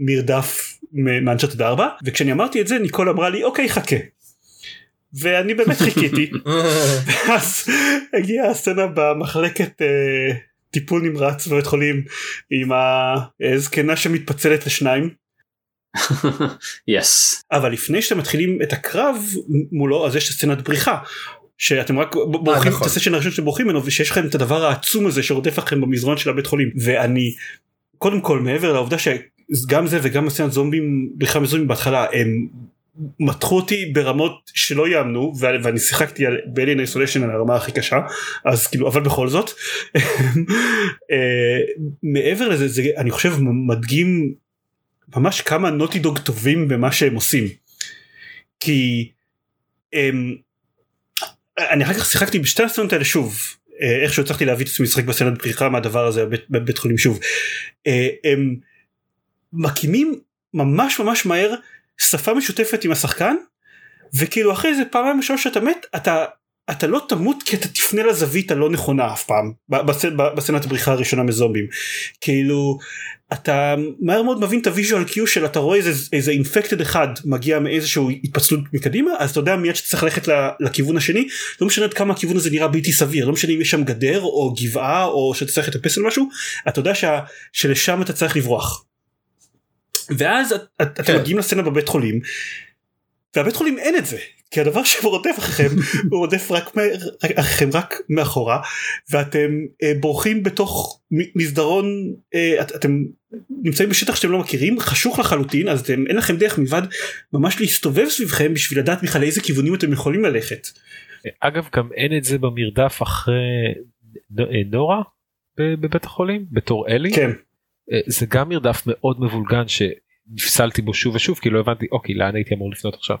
המרדף מאנצ'ארטד 4 וכשאני אמרתי את זה ניקול אמרה לי אוקיי חכה. ואני באמת חיכיתי אז הגיעה הסצנה במחלקת אה, טיפול נמרץ בבית חולים עם הזקנה שמתפצלת לשניים יס. אבל לפני שאתם מתחילים את הקרב מולו אז יש את סצנת בריחה. שאתם רק בורחים את נכון. הסשן הראשון שאתם בורחים ממנו ושיש לכם את הדבר העצום הזה שרודף לכם במזרון של הבית חולים ואני קודם כל מעבר לעובדה שגם זה וגם הסצנת זומבים בריחה מזומבים בהתחלה הם מתחו אותי ברמות שלא יאמנו ואני שיחקתי על באליין איסוליישן על הרמה הכי קשה אז כאילו אבל בכל זאת אה, מעבר לזה זה אני חושב מדגים ממש כמה נוטי דוג טובים במה שהם עושים. כי הם, אני אחר כך שיחקתי בשתי הסצנות האלה שוב אה, איכשהו הצלחתי להביא את עצמי לשחק בסצנת בריחה מהדבר הזה בבית, חולים שוב. אה, הם מקימים ממש ממש מהר שפה משותפת עם השחקן וכאילו אחרי איזה פעמיים שלוש שאתה מת אתה אתה לא תמות כי אתה תפנה לזווית הלא נכונה אף פעם בסצנת הבריחה הראשונה מזומבים כאילו אתה מהר מאוד מבין את הוויז'ואל קיו של אתה רואה איזה איזה אינפקטד אחד מגיע מאיזשהו התפצלות מקדימה אז אתה יודע מיד שצריך ללכת לכיוון השני לא משנה עד כמה הכיוון הזה נראה בלתי סביר לא משנה אם יש שם גדר או גבעה או שאתה צריך לטפס על משהו אתה יודע שה, שלשם אתה צריך לברוח. ואז את- את- אתם כן. מגיעים לסצנה בבית חולים והבית חולים אין את זה כי הדבר שרודף אחריכם הוא רודף רק אחריכם רק מאחורה ואתם אה, בורחים בתוך מסדרון אה, את, אתם נמצאים בשטח שאתם לא מכירים חשוך לחלוטין אז אתם אין לכם דרך מלבד ממש להסתובב סביבכם בשביל לדעת בכלל לאיזה כיוונים אתם יכולים ללכת. אגב גם אין את זה במרדף אחרי אה, נורה בבית החולים בתור אלי כן אה, זה גם מרדף מאוד מבולגן שנפסלתי בו שוב ושוב כי לא הבנתי אוקיי לאן הייתי אמור לפנות עכשיו.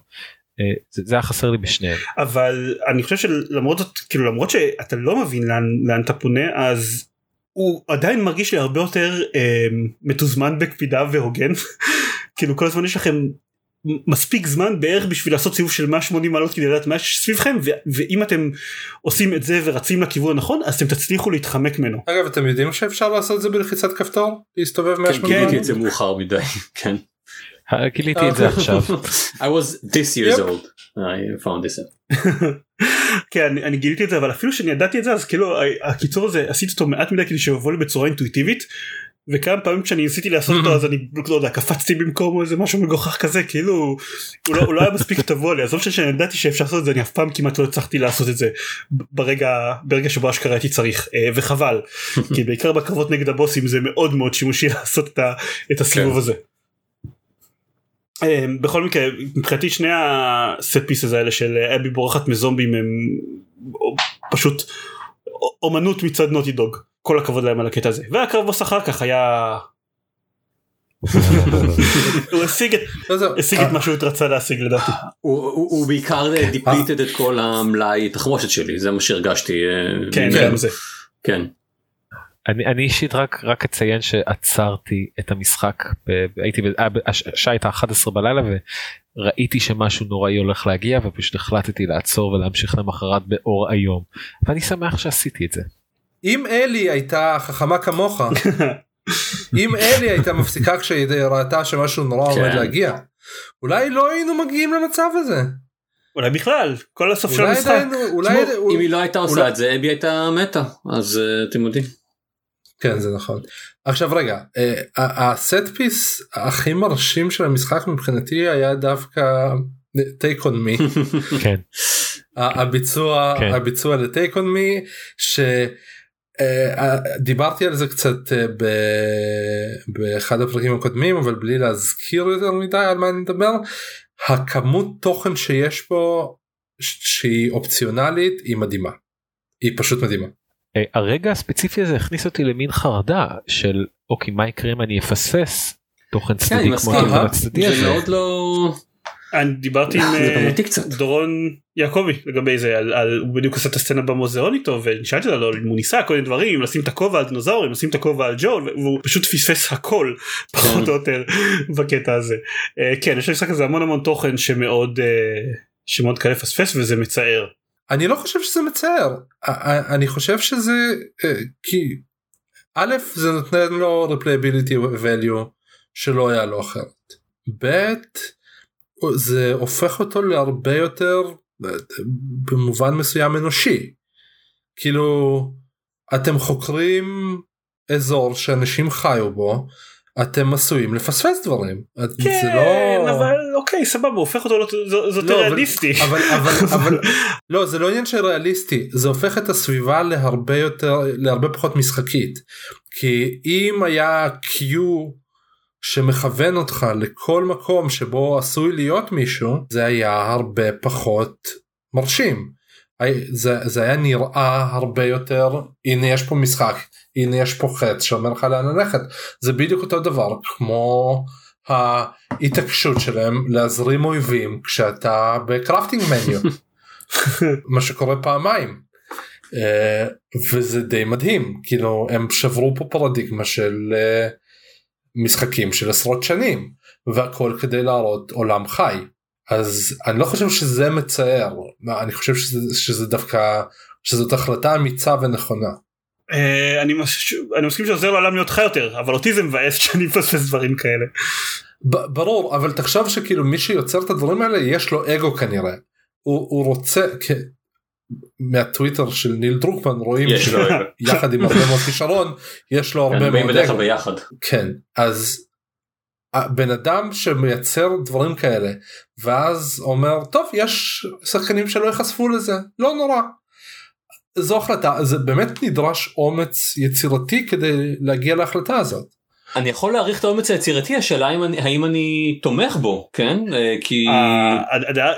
אה, זה, זה היה חסר לי בשניהם. אבל אני חושב שלמרות זאת כאילו למרות שאתה לא מבין לאן, לאן אתה פונה אז הוא עדיין מרגיש לי הרבה יותר אה, מתוזמן בקפידה והוגן כאילו כל הזמן יש לכם מספיק זמן בערך בשביל לעשות סיבוב של 180 מעלות כדי לדעת מה יש סביבכם ו- ואם אתם עושים את זה ורצים לכיוון הנכון אז אתם תצליחו להתחמק ממנו. אגב אתם יודעים שאפשר לעשות את זה בלחיצת כפתור להסתובב כן, 180 גיליתי מעלות? את זה מאוחר מדי. כן. אה, גיליתי את זה עכשיו. I was this years old. I found this out. כן אני, אני גיליתי את זה אבל אפילו שאני ידעתי את זה אז כאילו הקיצור הזה עשיתי אותו מעט מדי כדי שיבוא לי בצורה אינטואיטיבית. וכמה פעמים כשאני ניסיתי לעשות אותו אז אני לא יודע קפצתי במקום איזה משהו מגוחך כזה כאילו הוא לא, הוא לא היה מספיק טבוע לי עזוב שאני ידעתי שאפשר לעשות את זה אני אף פעם כמעט לא הצלחתי לעשות את זה ברגע ברגע שבו אשכרה הייתי צריך אה, וחבל כי בעיקר בקרבות נגד הבוסים זה מאוד מאוד שימושי לעשות את, ה, את הסיבוב כן. הזה. אה, בכל מקרה מבחינתי שני הסט פיסס האלה של אה, אבי בורחת מזומבים הם פשוט אומנות מצד נוטי דוג כל הכבוד להם על הקטע הזה והקרב בוס אחר כך היה הוא השיג את, לא. השיג את מה שהוא רצה להשיג לדעתי. הוא- בעיקר דיפליטד את כל המלאי תחמושת שלי זה מה שהרגשתי. אה, כן, ממנו. גם זה. כן. אני, אני אישית רק רק אציין שעצרתי את המשחק ב- הייתי ב- אה, השעה הייתה 11 בלילה וראיתי שמשהו נוראי הולך להגיע ופשוט החלטתי לעצור ולהמשיך למחרת באור היום ואני שמח שעשיתי את זה. אם אלי הייתה חכמה כמוך אם אלי הייתה מפסיקה כשהיא ראתה שמשהו נורא עומד כן. להגיע אולי לא היינו מגיעים למצב הזה אולי בכלל כל הסוף של אולי המשחק. עדיין אולי תשמעו, אם היא לא הייתה עושה אולי- את זה אבי הייתה מתה אז אה, אתם יודעים. כן זה נכון עכשיו רגע אה, הסט פיס הכי מרשים של המשחק מבחינתי היה דווקא טייק און מי כן הביצוע כן. הביצוע לטייק און מי שדיברתי על זה קצת אה, ב- באחד הפרקים הקודמים אבל בלי להזכיר יותר מדי על מה אני מדבר הכמות תוכן שיש פה שהיא אופציונלית היא מדהימה. היא פשוט מדהימה. אה, הרגע הספציפי הזה הכניס אותי למין חרדה של אוקיי מה יקרה אם אני אפסס תוכן כן, צדדי אני כמו. התוכן הצדדי זה הזה. מאוד לא אני דיברתי עם זה אה. דורון יעקבי לגבי זה על, על הוא בדיוק עשה את הסצנה במוזיאון איתו ושאלתי אותו אם הוא ניסה כל מיני דברים לשים את הכובע על דינוזאורים לשים את הכובע על ג'ול והוא פשוט פספס הכל פחות או יותר בקטע הזה. אה, כן יש למשחק הזה המון המון תוכן שמאוד אה, שמאוד קל לפספס וזה מצער. אני לא חושב שזה מצער אני חושב שזה אה, כי א' זה נותן לו replayability value שלא היה לו אחרת. ב' זה הופך אותו להרבה יותר אה, במובן מסוים אנושי. כאילו אתם חוקרים אזור שאנשים חיו בו אתם עשויים לפספס דברים. את- זה כן לא... אבל אוקיי סבבה הופך אותו יותר לא, אבל- ריאליסטי. אבל אבל אבל לא זה לא עניין של ריאליסטי זה הופך את הסביבה להרבה יותר להרבה פחות משחקית כי אם היה קיו שמכוון אותך לכל מקום שבו עשוי להיות מישהו זה היה הרבה פחות מרשים. זה, זה היה נראה הרבה יותר הנה יש פה משחק הנה יש פה חץ שאומר לך לאן ללכת. זה בדיוק אותו דבר כמו ההתעקשות שלהם להזרים אויבים כשאתה בקרפטינג מניו מה שקורה פעמיים. אה, וזה די מדהים כאילו הם שברו פה פרדיגמה של אה, משחקים של עשרות שנים והכל כדי להראות עולם חי. אז אני לא חושב שזה מצער אני חושב שזה, שזה דווקא שזאת החלטה אמיצה ונכונה. אה, אני מש- אני מסכים שעוזר לעולם להיות חי יותר אבל אותי זה מבאס שאני מפספס דברים כאלה. ברור אבל תחשוב שכאילו מי שיוצר את הדברים האלה יש לו אגו כנראה הוא, הוא רוצה כ... מהטוויטר של ניל דרוקמן רואים. יחד עם הרבה מאוד כישרון יש לו הרבה מאוד אגו. ביחד. כן אז הבן אדם שמייצר דברים כאלה ואז אומר טוב יש שחקנים שלא ייחשפו לזה לא נורא. זו החלטה זה באמת נדרש אומץ יצירתי כדי להגיע להחלטה הזאת. אני יכול להעריך את האומץ היצירתי השאלה אם אני- האם אני תומך בו כן אה, כי ה- הדעה-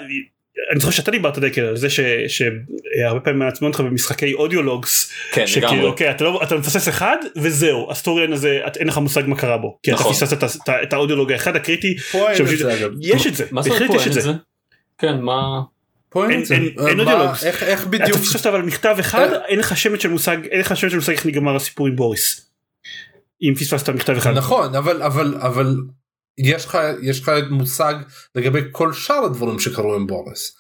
אני זוכר שאתה דיברת דקל על זה ש- שהרבה פעמים מעצבן אותך במשחקי audio logs כן שכאילו לגמרי. אוקיי אתה לא אתה מפספס אחד וזהו ה storyline הזה את- אין לך מושג מה קרה בו כי אתה נכון. פספסת את ה- את את ה audio log האחד הקריטי פה אין את זה אגב. יש את זה בהחלט יש. את זה? כן מה פה אין את זה. אין- אין מה- audio logs. איך איך אתה בדיוק פספסת אבל מכתב אחד אה. אין לך שמץ של מושג אין לך שמץ של מושג איך נגמר הסיפור עם בוריס. אם פספסת מכתב אחד. נכון אבל אבל אבל יש לך יש לך מושג לגבי כל שאר הדברים שקרו עם בוריס.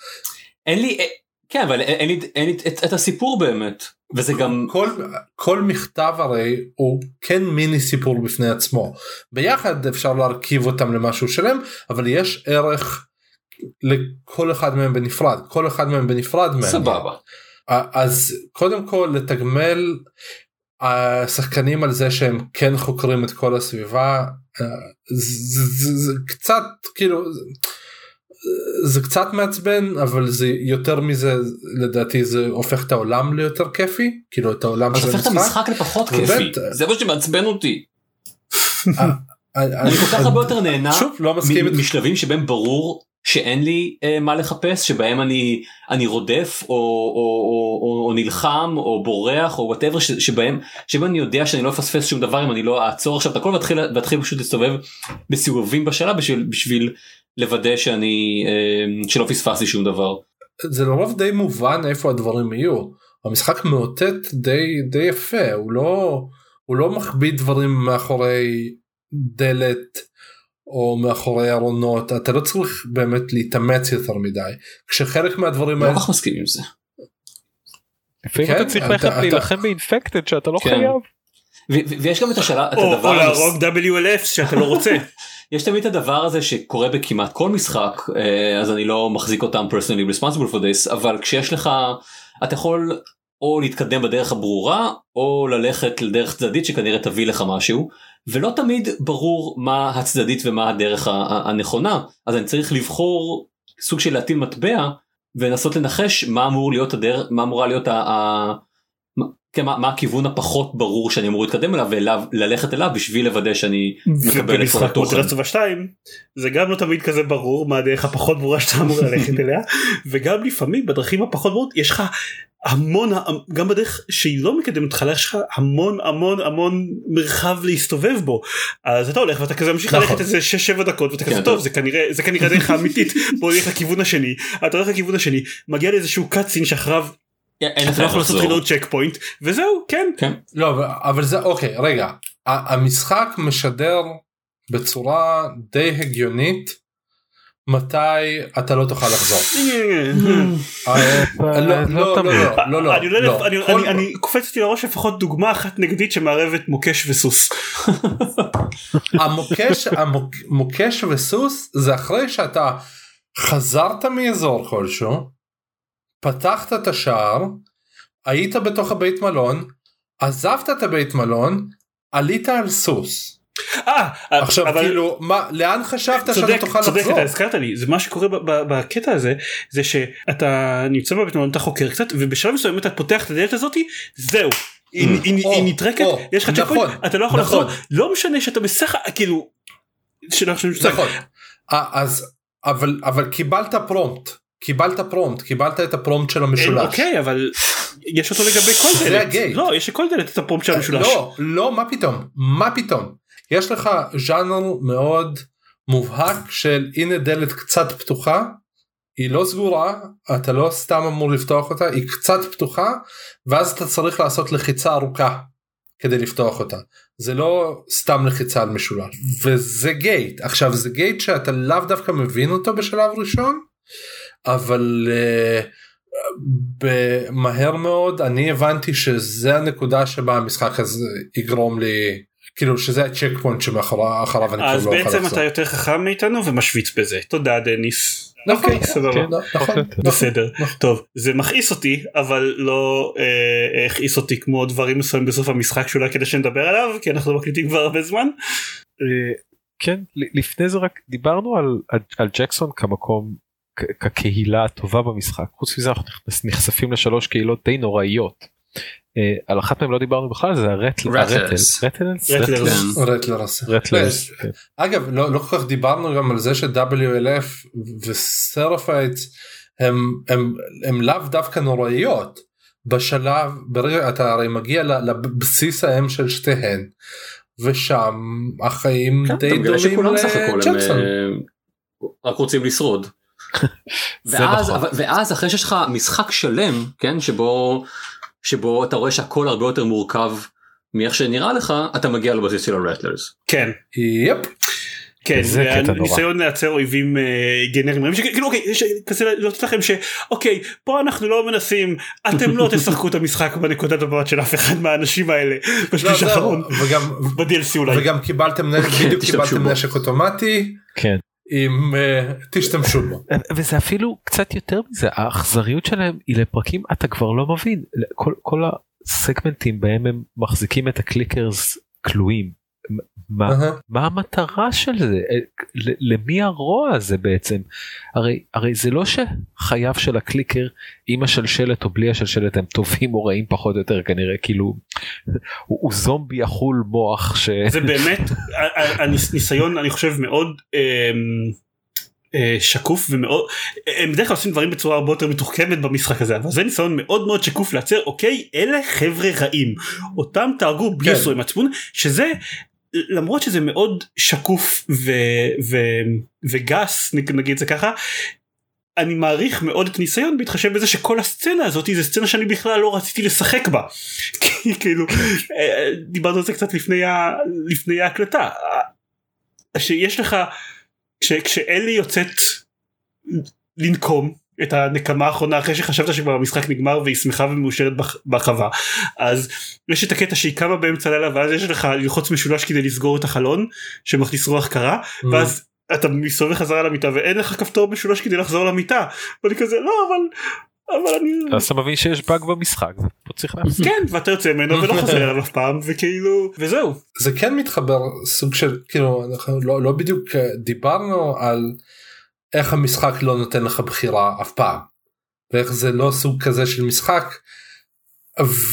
אין לי אה, כן אבל אין אין לי אין לי את, את הסיפור באמת וזה גם כל כל מכתב הרי הוא כן מיני סיפור בפני עצמו ביחד אפשר להרכיב אותם למשהו שלם אבל יש ערך לכל אחד מהם בנפרד כל אחד מהם בנפרד מעניין. סבבה. אז קודם כל לתגמל השחקנים על זה שהם כן חוקרים את כל הסביבה אה, זה, זה, זה קצת כאילו זה, זה קצת מעצבן אבל זה יותר מזה לדעתי זה הופך את העולם ליותר כיפי כאילו את העולם של הופך את המשחק לפחות כיפי באמת, זה מה שמעצבן אותי אה, אני כל כך הרבה יותר נהנה לא. משלבים שבהם ברור שאין לי אה, מה לחפש שבהם אני אני רודף או, או, או, או, או נלחם או בורח או whatever שבהם שבהם אני יודע שאני לא אפספס שום דבר אם אני לא אעצור עכשיו את הכל ואתחיל ואתחיל פשוט להסתובב בסיבובים בשאלה בשביל בשביל לוודא שאני אה, שלא פספסתי שום דבר. זה לרוב די מובן איפה הדברים יהיו המשחק מאותת די די יפה הוא לא הוא לא מחביא דברים מאחורי דלת או מאחורי ארונות אתה לא צריך באמת להתאמץ יותר מדי כשחלק מהדברים לא האלה כל כך מסכים עם זה. לפעמים כן, אתה צריך אתה- ללכת להילחם באינפקטד שאתה לא כן. חייב. ויש גם את השאלה את או הדבר או להרוג WLF שאתה לא רוצה. יש תמיד את הדבר הזה שקורה בכמעט כל משחק אה, אז אני לא מחזיק אותם personally responsible for this אבל כשיש לך אתה יכול או להתקדם בדרך הברורה או ללכת לדרך צדדית שכנראה תביא לך משהו ולא תמיד ברור מה הצדדית ומה הדרך הנכונה אז אני צריך לבחור סוג של להטיל מטבע ולנסות לנחש מה אמור להיות הדרך מה אמורה להיות ה... ה- מה- כן, מה, מה הכיוון הפחות ברור שאני אמור להתקדם אליו ואליו ללכת אליו בשביל לוודא שאני מקבל את כל ובמשחק התוכן. תלסטובה 2 זה גם לא תמיד כזה ברור מה הדרך הפחות ברורה שאתה אמור ללכת אליה וגם לפעמים בדרכים הפחות ברורות יש לך המון גם בדרך שהיא לא מקדמת אותך יש לך המון המון המון מרחב להסתובב בו אז אתה הולך ואתה כזה ממשיך נכון. ללכת איזה 6-7 דקות ואתה כזה כן, טוב זה כנראה זה כנראה הדרך האמיתית בוא נלך לכיוון השני אתה הולך לכיוון השני מגיע לאיזשהו קאצין שאחריו אין אתה לא יכול לעשות. רילוד צ'ק פוינט וזהו כן כן. לא אבל- זה אוקיי רגע המשחק משדר בצורה די הגיונית מתי אתה לא תוכל לחזור. אה, לא לא לא לא לא לא אני, לא, לא. אני, כל- אני, אני קופצתי לראש לפחות דוגמה אחת נגדית שמערבת מוקש וסוס. המוקש המוק- מוקש וסוס זה אחרי שאתה חזרת מאזור כלשהו פתחת את השער היית בתוך הבית מלון עזבת את הבית מלון עלית על סוס אה, עכשיו אבל כאילו מה לאן חשבת צודק, שאתה תוכל צודק, לחזור אתה הזכרת לי, זה מה שקורה בקטע הזה, זה שאתה נמצא בבית מלון, אתה חוקר קצת, ובשלב מסוים אתה פותח את הדלת הזאתי, זהו. היא- Mm. נטרקת, יש לך נכון, checkpoint, אתה לא יכול נכון. לחזור, לא משנה שאתה בסך כאילו. נכון אה, אז אבל אבל קיבלת prompt קיבלת prompt קיבלת את ה prompt של המשולש. אוקיי, אבל יש אותו לגבי כל זה דלת. ה gate. לא, יש לכל דלת את ה prompt של המשולש. לא, לא, מה פתאום, מה פתאום. יש לך ז'אנר מאוד מובהק של הנה דלת קצת פתוחה, היא לא סגורה, אתה לא סתם אמור לפתוח אותה, היא קצת פתוחה, ואז אתה צריך לעשות לחיצה ארוכה כדי לפתוח אותה. זה לא סתם לחיצה על משולש. וזה גייט. עכשיו זה גייט שאתה לאו דווקא מבין אותו בשלב ראשון, אבל... uh, במהר מאוד אני הבנתי שזה הנקודה שבה המשחק הזה יגרום לי כאילו שזה הצ'ק פוינט שמאחוריו אני אז כבר לא בעצם. אתה יותר חכם מאיתנו ומשוויץ בזה. תודה דניס. נכון, אוקיי, סבבה. כן, נכון, נכון. בסדר נכון. טוב זה מכעיס אותי אבל לא אה, הכעיס אותי כמו דברים מסוימים בסוף המשחק שאולי כדי שנדבר עליו כי אנחנו מקליטים כבר הרבה זמן. אה, כן לפני זה רק דיברנו על ג'קסון כמקום כקהילה הטובה במשחק חוץ מזה אנחנו נחשפים לשלוש קהילות די נוראיות. אה, על אחת מהם לא דיברנו בכלל זה ה rattle rattles. Rattles Rattlers. כן. אגב לא, לא כל כך דיברנו גם על זה ש-WLF ו-Seraphites הם, הם, הם לאו דווקא נוראיות. בשלב ברגע אתה הרי מגיע לבסיס האם של שתיהן ושם החיים כן, די דומים לג'קסון. אה, רק רוצים לשרוד. נכון. ואז אחרי שיש לך משחק שלם כן שבו שבו אתה רואה שהכל הרבה יותר מורכב מאיך שנראה לך אתה מגיע לבסיס של הרטלרס. כן יפ. כן, זה. ניסיון לייצר אויבים אה, גנריים, כאילו אוקיי, יש כזה להוציא לכם שאוקיי, פה אנחנו לא מנסים, אתם לא תשחקו את המשחק בנקודת המבט של אף אחד מהאנשים האלה, לא, בשליש זהו, האחרון, וגם ב-DLC אולי. וגם קיבלתם כן, בדיוק בו. נשק אוטומטי כן. עם אה, תשתמשו בו. וזה אפילו קצת יותר מזה האכזריות שלהם היא לפרקים אתה כבר לא מבין כל, כל הסגמנטים בהם הם מחזיקים את הקליקרס כלואים. מה, אהה. מה המטרה של זה? אה, למי הרוע הזה בעצם? הרי, הרי זה לא שחייו של הקליקר עם השלשלת או בלי השלשלת הם טובים או רעים פחות או יותר כנראה כאילו הוא, הוא זומבי אכול מוח ש... זה באמת הניסיון אני חושב מאוד אמ, אה, שקוף ומאוד הם בדרך כלל עושים דברים בצורה הרבה יותר מתוחכמת במשחק הזה אבל זה ניסיון מאוד מאוד שקוף לייצר אוקיי אלה חבר'ה רעים אותם תהרגו בלי כן. ייסורי מצפון שזה למרות שזה מאוד שקוף ו, ו, וגס נגיד זה ככה. אני מעריך מאוד את הניסיון בהתחשב בזה שכל הסצנה הזאת זה סצנה שאני בכלל לא רציתי לשחק בה. כאילו אה, דיברנו על זה קצת לפני, ה, לפני ההקלטה. שיש לך כש, כשאלי יוצאת לנקום את הנקמה האחרונה אחרי שחשבת שכבר המשחק נגמר והיא שמחה ומאושרת בח- בחווה. אז יש את הקטע שהיא קמה באמצע הלילה ואז יש לך ללחוץ משולש כדי לסגור את החלון שמכניס רוח קרה ואז אתה מסתובב חזרה למיטה ואין לך כפתור משולש כדי לחזור למיטה. ואני כזה לא אבל אבל אני אז אתה מבין שיש באג במשחק פה צריך להפסיק. כן ואתה יוצא ממנו ולא חוזר אליו אף פעם וכאילו וזהו. זה כן מתחבר סוג של כאילו אנחנו לא, לא בדיוק אה, דיברנו על איך המשחק לא נותן לך בחירה אף פעם ואיך זה לא סוג כזה של משחק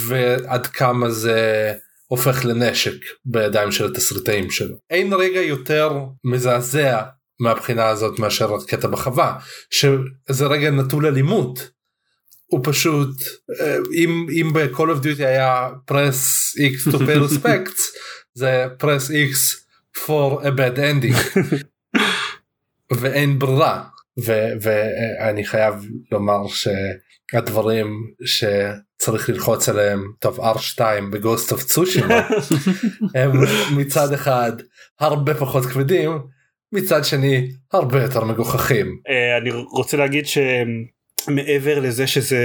ועד כמה זה הופך לנשק בידיים של התסריטאים שלו. אין רגע יותר מזעזע מהבחינה הזאת מאשר הקטע בחווה שזה רגע נטול אלימות. הוא פשוט אם אם ב-call of duty היה press x to pay respects זה press x for a bad ending ואין ברירה ו- ואני חייב לומר שהדברים שצריך ללחוץ עליהם טוב r2 בגוסט אוף צושימה הם מצד אחד הרבה פחות כבדים מצד שני הרבה יותר מגוחכים. אה, אני רוצה להגיד שמעבר לזה שזה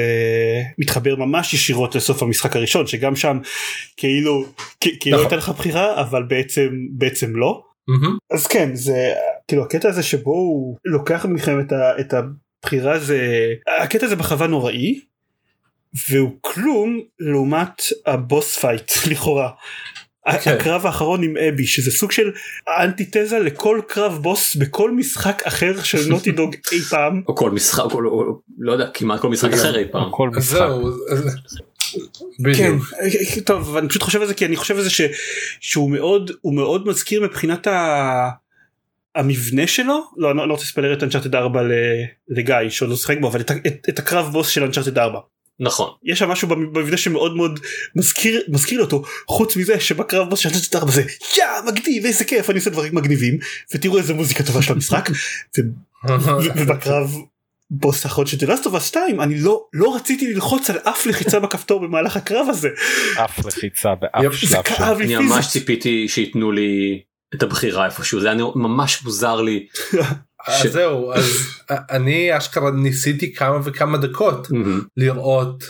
מתחבר ממש ישירות לסוף המשחק הראשון שגם שם כאילו כאילו נכון. הייתה לך בחירה אבל בעצם בעצם לא. אז כן זה כאילו הקטע הזה שבו הוא לוקח מכם את, ה, את הבחירה זה הקטע הזה בחווה נוראי והוא כלום לעומת ה boss fight לכאורה. כן. הקרב האחרון עם אבי שזה סוג של אנטיתזה לכל קרב בוס בכל משחק אחר של Naughty Dog אי פעם או כל משחק או לא- או- לא יודע כמעט כל משחק אחר אי פעם. כל משחק. זהו. כן. טוב אני פשוט חושב על זה כי אני חושב על זה ש, שהוא מאוד הוא מאוד מזכיר מבחינת ה... המבנה שלו לא אני לא רוצה לספיילר את Uncharted 4 ל- לגיא שעוד לא שיחק בו אבל את, את, את הקרב בוס של Uncharted 4 נכון. יש שם משהו במבנה שמאוד מאוד מזכיר מזכיר אותו חוץ מזה שבקרב בוס של Uncharted 4 זה יא מגניב איזה כיף אני עושה דברים מגניבים ותראו איזה מוזיקה טובה של המשחק ו- ו- ובקרב בוס האחרון של The Last of 2 אני לא לא רציתי ללחוץ על אף לחיצה בכפתור במהלך הקרב הזה אף לחיצה באף זה שלב שם. כאב לי אני פיזית. ממש ציפיתי שייתנו לי את הבחירה איפשהו זה היה ממש מוזר לי. אז זהו אז אני אשכרה ניסיתי כמה וכמה דקות. לראות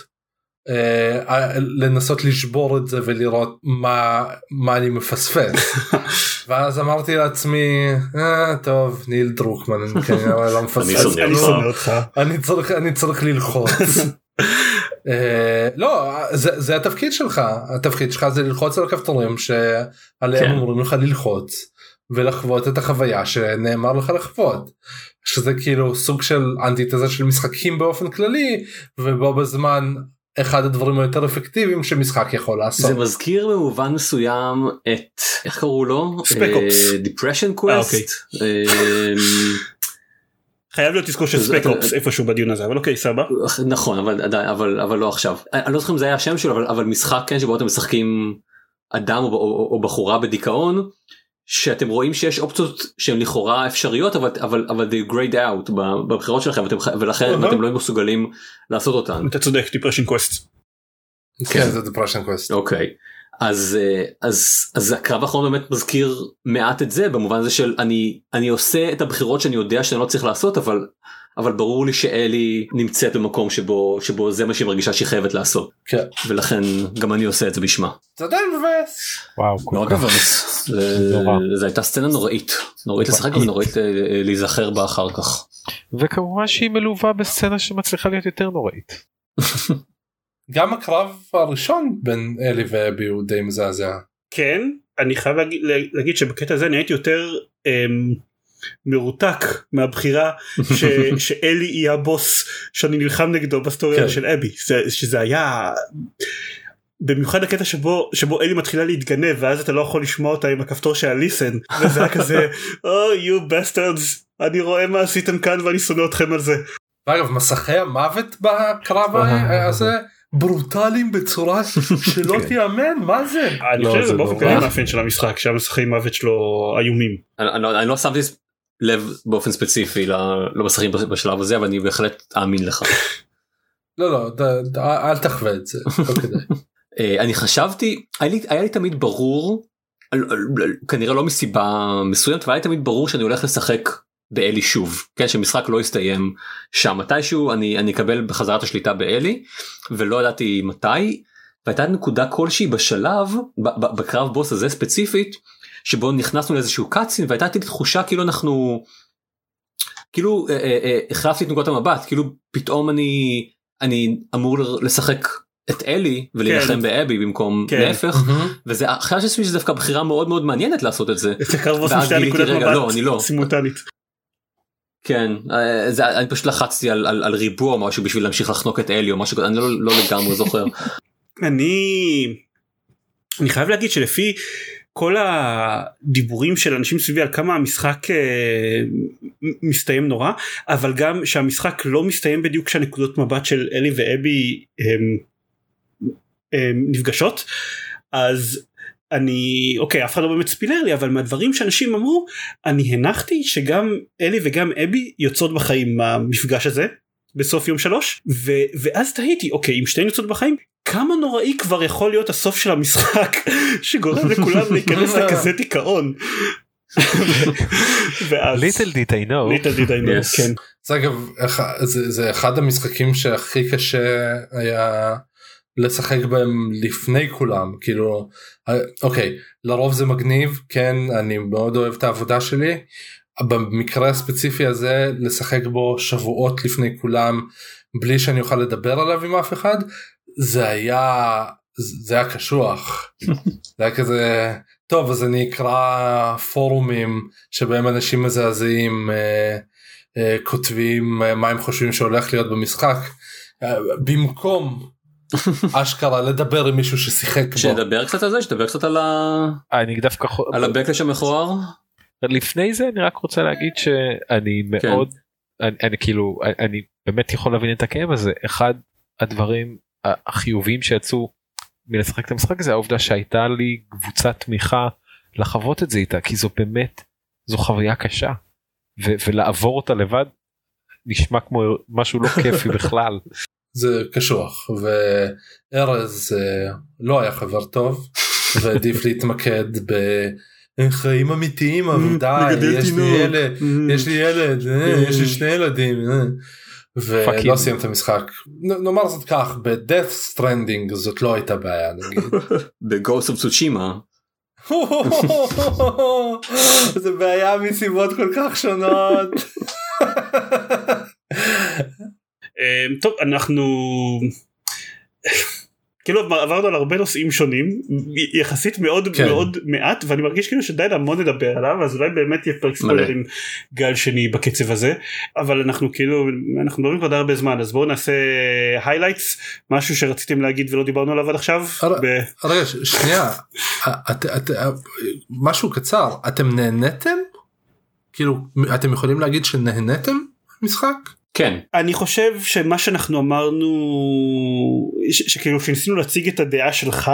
אה, לנסות לשבור את זה ולראות מה מה אני מפספס ואז אמרתי לעצמי אה, טוב ניל דרוקמן אני כנראה לא מפספס אני צריך ללחוץ. אה, לא זה, זה התפקיד שלך התפקיד שלך זה ללחוץ על הכפתורים שעליהם כן. אומרים לך ללחוץ ולחוות את החוויה שנאמר לך לחוות. שזה כאילו סוג של אנטיתזה של משחקים באופן כללי ובו בזמן אחד הדברים היותר אפקטיביים שמשחק יכול לעשות. זה מזכיר במובן מסוים את איך קראו לו? Ops. Depression Quest. חייב להיות אזכור של Spec Ops איפשהו בדיון הזה אבל אוקיי סבבה. נכון אבל עדיין אבל אבל לא עכשיו. אני לא זוכר אם זה היה השם שלו אבל אבל משחק כן שבו אתם משחקים אדם או, או, או בחורה בדיכאון שאתם רואים שיש אופציות שהן לכאורה אפשריות אבל אבל אבל they grayed out בבחירות שלכם ואתם, ולכן אהה. אתם לא מסוגלים לעשות אותן. אתה צודק Depression Quest כן זה Depression Quest. אוקיי אז אה, אז אז הקרב האחרון באמת מזכיר מעט את זה במובן הזה של אני אני עושה את הבחירות שאני יודע שאני לא צריך לעשות אבל אבל ברור לי שאלי נמצאת במקום שבו שבו זה מה שהיא מרגישה שהיא חייבת לעשות כן. ולכן גם אני עושה את זה בשמה. זה עדיין מבאס. וואו כל מאוד. מבאס. זו הייתה סצנה נוראית נוראית לשחק ונוראית אה, אה, להיזכר בה אחר כך. וכמובן שהיא מלווה בסצנה שמצליחה להיות יותר נוראית. גם הקרב הראשון בין אלי ואבי הוא די מזעזע. כן אני חייב להגיד, להגיד שבקטע הזה אני הייתי יותר אמ, מרותק מהבחירה ש, שאלי יהיה הבוס שאני נלחם נגדו בסטוריה כן. של אבי זה, שזה היה במיוחד הקטע שבו שבו אלי מתחילה להתגנב ואז אתה לא יכול לשמוע אותה עם הכפתור של הליסן וזה היה כזה oh you bastards אני רואה מה עשיתם כאן ואני שונא אתכם על זה. ואגב מסכי המוות בקרב הזה ברוטליים בצורה שלא תיאמן מה זה. אני לא, חושב שזה זה באופן. כללי מאפיין של המשחק שהמסכי מוות שלו איומים. אני, לא- לא שמתי לב באופן ספציפי ל- למסכים בשלב הזה אבל אני בהחלט אאמין לך. לא לא אל תחווה את זה. לא כדאי. אה, אני חשבתי היה לי, היה לי תמיד ברור כנראה לא מסיבה מסוימת אבל היה לי תמיד ברור שאני הולך לשחק באלי שוב כן שמשחק לא יסתיים שם מתישהו אני אני אקבל בחזרה את השליטה באלי ולא ידעתי מתי והייתה נקודה כלשהי בשלב בקרב בוס הזה ספציפית שבו נכנסנו לאיזשהו קאצין והייתה לי תחושה כאילו אנחנו כאילו אה, אה, אה, החלפתי את נקודת המבט כאילו פתאום אני אני אמור לשחק את אלי ולהילחם כן. באבי במקום כן. להפך וזה חשבתי לעצמי שזה דווקא בחירה מאוד מאוד מעניינת לעשות את זה זה ואז גיליתי, רגע, לא, אני לא. סימולטנית. כן אה, זה, אני פשוט לחצתי על, על, על ריבוע משהו בשביל להמשיך לחנוק את אלי או משהו אני לא, לא לגמרי זוכר. אני אני חייב להגיד שלפי כל הדיבורים של אנשים סביבי על כמה המשחק אה, מסתיים נורא אבל גם שהמשחק לא מסתיים בדיוק כשהנקודות מבט של אלי ואבי הם, הם נפגשות אז אני אוקיי אף אחד לא באמת ספילר לי אבל מהדברים שאנשים אמרו אני הנחתי שגם אלי וגם אבי יוצאות בחיים מהמפגש הזה בסוף יום שלוש ו- ואז תהיתי אוקיי אם שתיהן יוצאות בחיים כמה נוראי כבר יכול להיות הסוף של המשחק שגורם לכולם להיכנס לכזה דיכאון. ואז ליטל דיט I know. ליטל I know, Yes. כן. זה אגב זה זה אחד המשחקים שהכי קשה היה לשחק בהם לפני כולם כאילו אוקיי לרוב זה מגניב כן אני מאוד אוהב את העבודה שלי. במקרה הספציפי הזה לשחק בו שבועות לפני כולם בלי שאני אוכל לדבר עליו עם אף אחד זה היה זה היה קשוח זה היה כזה טוב אז אני אקרא פורומים שבהם אנשים מזעזעים אה, אה, כותבים אה, מה הם חושבים שהולך להיות במשחק אה, במקום אשכרה לדבר עם מישהו ששיחק בו. שנדבר קצת על זה שנדבר קצת על, ה... אני דווקא על הבקלש המכוער לפני זה אני רק רוצה להגיד שאני כן. מאוד אני, אני כאילו אני, אני באמת יכול להבין את הכאב הזה אחד הדברים החיוביים שיצאו מלשחק את המשחק הזה העובדה שהייתה לי קבוצת תמיכה לחוות את זה איתה כי זו באמת זו חוויה קשה ו, ולעבור אותה לבד נשמע כמו משהו לא כיפי בכלל זה קשוח וארז אה, לא היה חבר טוב והעדיף להתמקד בחיים אמיתיים אבל די מגדל יש לי. ילד יש לי ילד יש לי שני ילדים אה. ולא סיים את המשחק נאמר זאת כך ב-death stranding זאת לא הייתה בעיה נגיד. בגוסט אוף צושימה זה בעיה מסיבות כל כך שונות. אמ, טוב אנחנו כאילו עברנו על הרבה נושאים שונים יחסית מאוד כן. מאוד מעט ואני מרגיש כאילו שדי המון לדבר עליו אז אולי באמת יהיה פרק ספוילרים גל שני בקצב הזה אבל אנחנו כאילו אנחנו מדברים כבר הרבה זמן אז בואו נעשה highlights משהו שרציתם להגיד ולא דיברנו עליו עד עכשיו. הר- ב- רגע ש- שנייה את, את, משהו קצר אתם נהנתם? כאילו אתם יכולים להגיד שנהנתם משחק? כן. אני חושב שמה שאנחנו אמרנו ש- שכאילו שניסינו להציג את הדעה שלך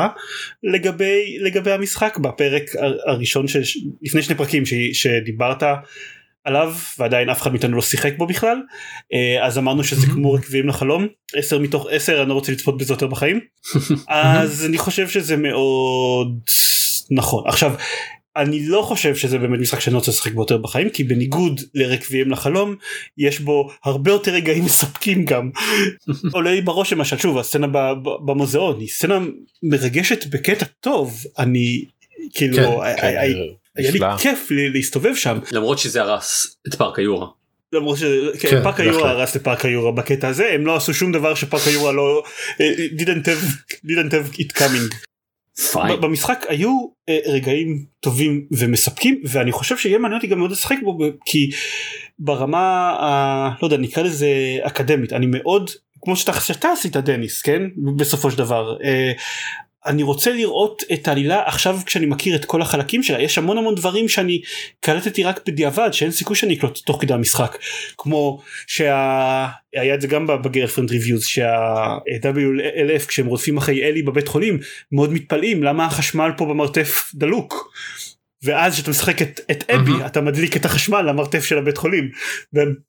לגבי לגבי המשחק בפרק הראשון של לפני שני פרקים ש- שדיברת עליו ועדיין אף אחד מאיתנו לא שיחק בו בכלל אה, אז אמרנו שזה כמו רקבים לחלום 10 מתוך 10 אני לא רוצה לצפות בזה יותר בחיים. אז אני חושב שזה מאוד נכון. עכשיו אני לא חושב שזה באמת משחק שאני רוצה לשחק בו יותר בחיים כי בניגוד לרקבים לחלום יש בו הרבה יותר רגעים מספקים גם עולה לי בראש למשל שוב הסצנה במוזיאון היא סצנה מרגשת בקטע טוב אני כאילו כן, כן, היה היה לי. כיף להסתובב שם למרות שזה הרס את פארק היורה. למרות כן, שפארק היורה. הרס לפארק היורה בקטע הזה הם לא עשו שום דבר שפארק היורה לא אה, didn't have didn't have it coming. פיין. במשחק היו אה, רגעים טובים ומספקים ואני חושב שיהיה מעניין אותי גם מאוד לשחק בו כי ברמה ה... לא יודע נקרא לזה אקדמית אני מאוד כמו שאתה, שאתה עשית דניס כן בסופו של דבר אה, אני רוצה לראות את העלילה עכשיו כשאני מכיר את כל החלקים שלה יש המון המון דברים שאני קלטתי רק בדיעבד שאין סיכוי שאני אקלוט תוך כדי המשחק כמו שהיה את זה גם ב-Girlfriend Reviews שה-WLF כשהם רודפים אחרי אלי בבית חולים מאוד מתפלאים למה החשמל פה במרתף דלוק. ואז כשאתה משחק את, את אבי. אתה מדליק את החשמל למרתף של הבית חולים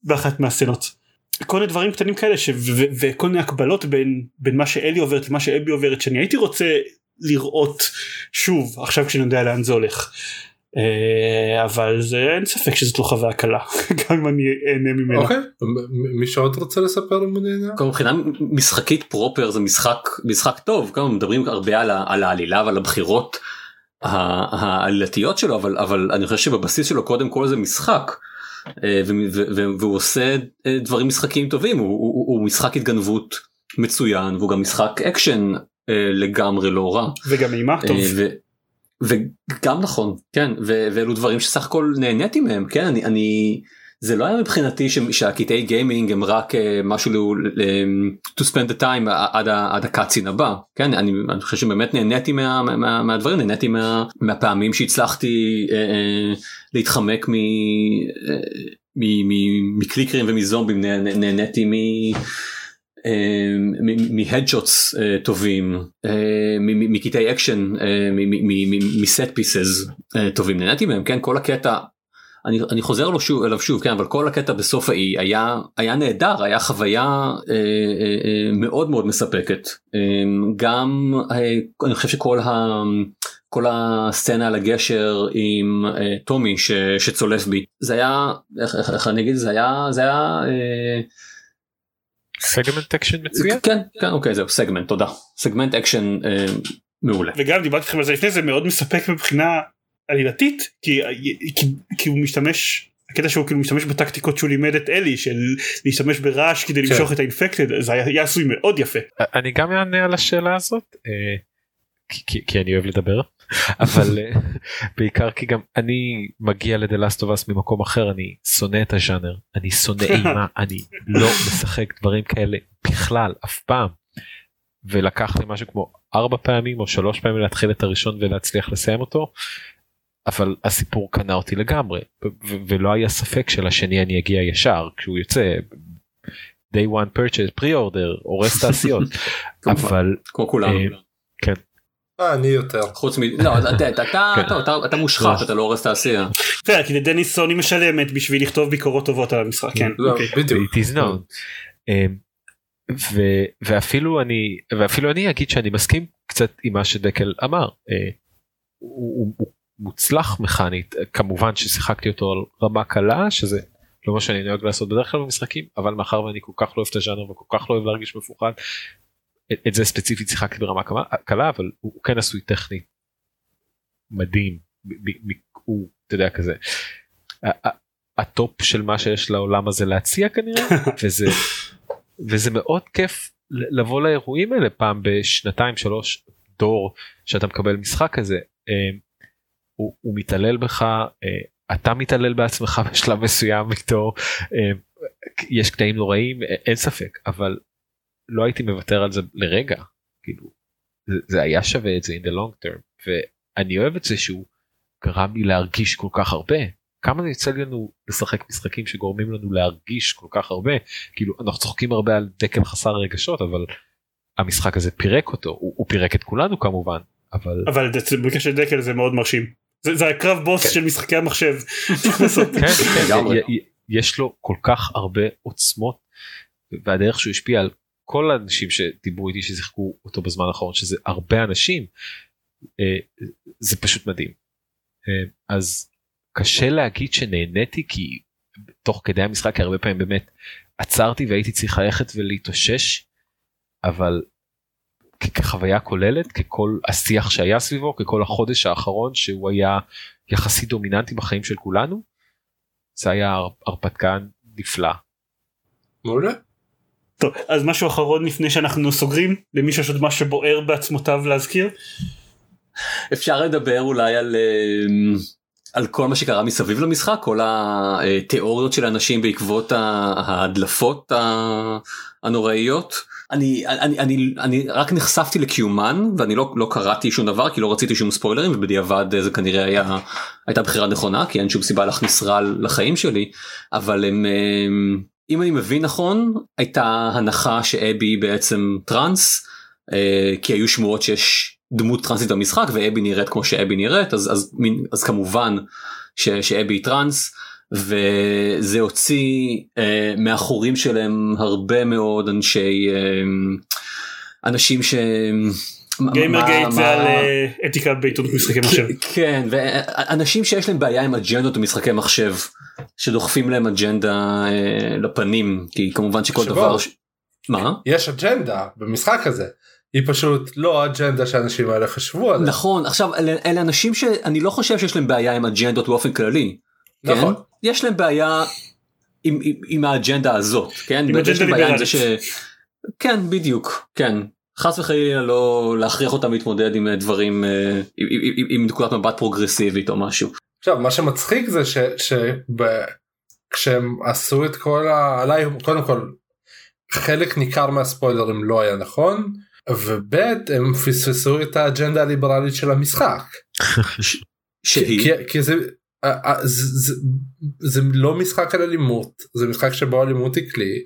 באחת מהסצנות. כל מיני דברים קטנים כאלה ש- ו- ו- וכל מיני הקבלות בין בין מה שאלי עוברת למה שאבי עוברת שאני הייתי רוצה לראות שוב עכשיו כשאני יודע לאן זה הולך. אה, אבל זה אין ספק שזאת לא חוויה קלה גם אם אני אהנה ממנה. אוקיי מישהו עוד רוצה לספר הוא נהנה? מבחינה משחקית פרופר זה משחק משחק טוב גם מדברים הרבה על, העלילה ועל הבחירות העלילתיות שלו אבל אבל אני חושב שבבסיס שלו קודם כל זה משחק. אה, והוא עושה אה, דברים משחקיים טובים הוא, הוא, הוא משחק התגנבות מצוין והוא גם משחק אקשן אה, לגמרי לא רע. וגם אימה טוב. ו- וגם נכון כן ו- ואלו דברים שסך הכל נהניתי מהם כן אני אני זה לא היה מבחינתי שהקטעי gaming הם רק אה, משהו ל- to spend the time עד, עד ה cutscene הבא. כן אני, אני חושב שבאמת נהניתי מה, מה, מהדברים נהניתי מה, מהפעמים שהצלחתי אה, אה, להתחמק מ, אה, מ- מ- מקליקרים ומזומבים נה- נה- נהניתי מ... מ headshots טובים מקטעי אקשן מ set pieces טובים. נהניתי מהם כן? כל הקטע אני, אני חוזר לו שוב, אליו שוב כן אבל כל הקטע בסוף האי היה היה נהדר היה חוויה אה, אה, אה, מאוד מאוד מספקת אה, גם אה, אני חושב שכל ה... כל הסצנה על הגשר עם אה, טומי ש, שצולף בי זה היה איך, איך, איך אני אגיד זה היה זה היה אה, סגמנט אקשן מצוין. כן כן אוקיי זהו סגמנט תודה סגמנט אקשן אה, מעולה. וגם דיברתי איתכם על זה לפני זה מאוד מספק מבחינה עלילתית כי, כי, כי הוא משתמש הקטע שהוא כאילו משתמש בטקטיקות שהוא לימד את אלי של להשתמש ברעש כדי כן. למשוך את ה infected זה היה, היה עשוי מאוד יפה. אני גם אענה על השאלה הזאת אה, כי- כי- כי אני אוהב לדבר אבל אה, בעיקר כי גם אני מגיע לדה לאסט אוף אס ממקום אחר אני שונא את הז'אנר אני שונא אימה אני לא משחק דברים כאלה בכלל אף פעם. ולקח לי משהו כמו ארבע פעמים או שלוש פעמים להתחיל את הראשון ולהצליח לסיים אותו. אבל הסיפור קנה אותי לגמרי ולא היה ספק שלשני אני אגיע ישר כשהוא יוצא. day one purchase pre-order הורס תעשיות אבל כמו כולנו. אה, אה, אני יותר. חוץ מ... לא, אתה- כן. אתה- מושחת אתה לא הורס תעשייה. בסדר, כי לדניס סוני משלמת בשביל לכתוב ביקורות טובות על המשחק כן. לא, אוקיי. בדיוק. ו- ואפילו אני ואפילו אני אגיד שאני מסכים קצת עם מה שדקל אמר אה, הוא, הוא, הוא מוצלח מכנית כמובן ששיחקתי אותו על רמה קלה שזה לא מה שאני נוהג לעשות בדרך כלל במשחקים אבל מאחר ואני כל כך לא אוהב את הז'אנר וכל כך לא אוהב להרגיש מפוחד את, את זה ספציפית שיחקתי ברמה קלה אבל הוא, הוא כן עשוי טכני מדהים ב- ב- ב- הוא אתה יודע כזה. הטופ של מה שיש לעולם הזה להציע כנראה וזה וזה מאוד כיף לבוא לאירועים האלה פעם בשנתיים שלוש דור שאתה מקבל משחק כזה אה, הוא, הוא מתעלל בך אה, אתה מתעלל בעצמך בשלב מסוים איתו אה, יש קטעים נוראים אה, אין ספק אבל לא הייתי מוותר על זה לרגע. כאילו זה, זה היה שווה את זה in the long term ואני אוהב את זה שהוא גרם לי להרגיש כל כך הרבה. כמה יוצא לנו לשחק משחקים שגורמים לנו להרגיש כל כך הרבה? כאילו אנחנו צוחקים הרבה על דקל חסר רגשות אבל המשחק הזה פירק אותו. הוא, הוא פירק את כולנו כמובן אבל אבל זה- במקרה של דקל זה מאוד מרשים. זה, זה הקרב בוס כן. של משחקי המחשב. כן, כן, יש לו כל כך הרבה עוצמות והדרך שהוא השפיע על כל האנשים שדיברו איתי ששיחקו אותו בזמן האחרון שזה הרבה אנשים אה, זה פשוט מדהים. אה, אז קשה להגיד שנהניתי כי תוך כדי המשחק הרבה פעמים באמת עצרתי והייתי צריך ללכת ולהתאושש אבל כחוויה כוללת ככל השיח שהיה סביבו ככל החודש האחרון שהוא היה יחסית דומיננטי בחיים של כולנו זה היה הר- הרפתקן נפלא. מעולה. טוב אז משהו אחרון לפני שאנחנו סוגרים למישהו יש עוד מה שבוער בעצמותיו להזכיר. אפשר לדבר אולי על אה, על כל מה שקרה מסביב למשחק כל התיאוריות של אנשים בעקבות ההדלפות הנוראיות. אני, אני, אני, אני רק נחשפתי לקיומן ואני לא, לא קראתי שום דבר כי לא רציתי שום ספוילרים ובדיעבד זה כנראה היה הייתה בחירה נכונה כי אין שום סיבה להכניס רע לחיים שלי אבל הם, אם אני מבין נכון הייתה הנחה שאבי בעצם טראנס אה, כי היו שמועות שיש דמות טראנסית במשחק ואבי נראית כמו שאבי נראית אז, אז, מין- אז כמובן ש, שאבי היא טראנס וזה הוציא אה, מהחורים שלהם הרבה מאוד אנשי אה, אנשים ש... גיימר גייט זה על אה, אתיקה בעיתונות משחקי מחשב. כן ואנשים שיש להם בעיה עם אג'נדות במשחקי מחשב שדוחפים להם אג'נדה אה, לפנים כי כמובן שכל. דבר. מה? יש אג'נדה במשחק הזה. היא פשוט לא האג'נדה שהאנשים האלה חשבו עליה. נכון עכשיו אלה, אלה אנשים שאני לא חושב שיש להם בעיה עם אג'נדות באופן כללי. כן? נכון. יש להם בעיה עם, עם, עם האג'נדה הזאת כן עם אג'נדה ליברלית. כן בדיוק כן חס וחלילה לא להכריח אותם להתמודד עם אה, דברים אה, עם, עם, עם, עם נקודת מבט פרוגרסיבית או משהו. עכשיו מה שמצחיק זה ש... כשהם עשו את כל ה... עליי קודם כל חלק ניכר מהספוילרים לא היה נכון וב' הם פספסו את האג'נדה הליברלית של המשחק. שהיא כי, כי זה, זה, זה, זה לא משחק על אלימות זה משחק שבו אלימות היא כלי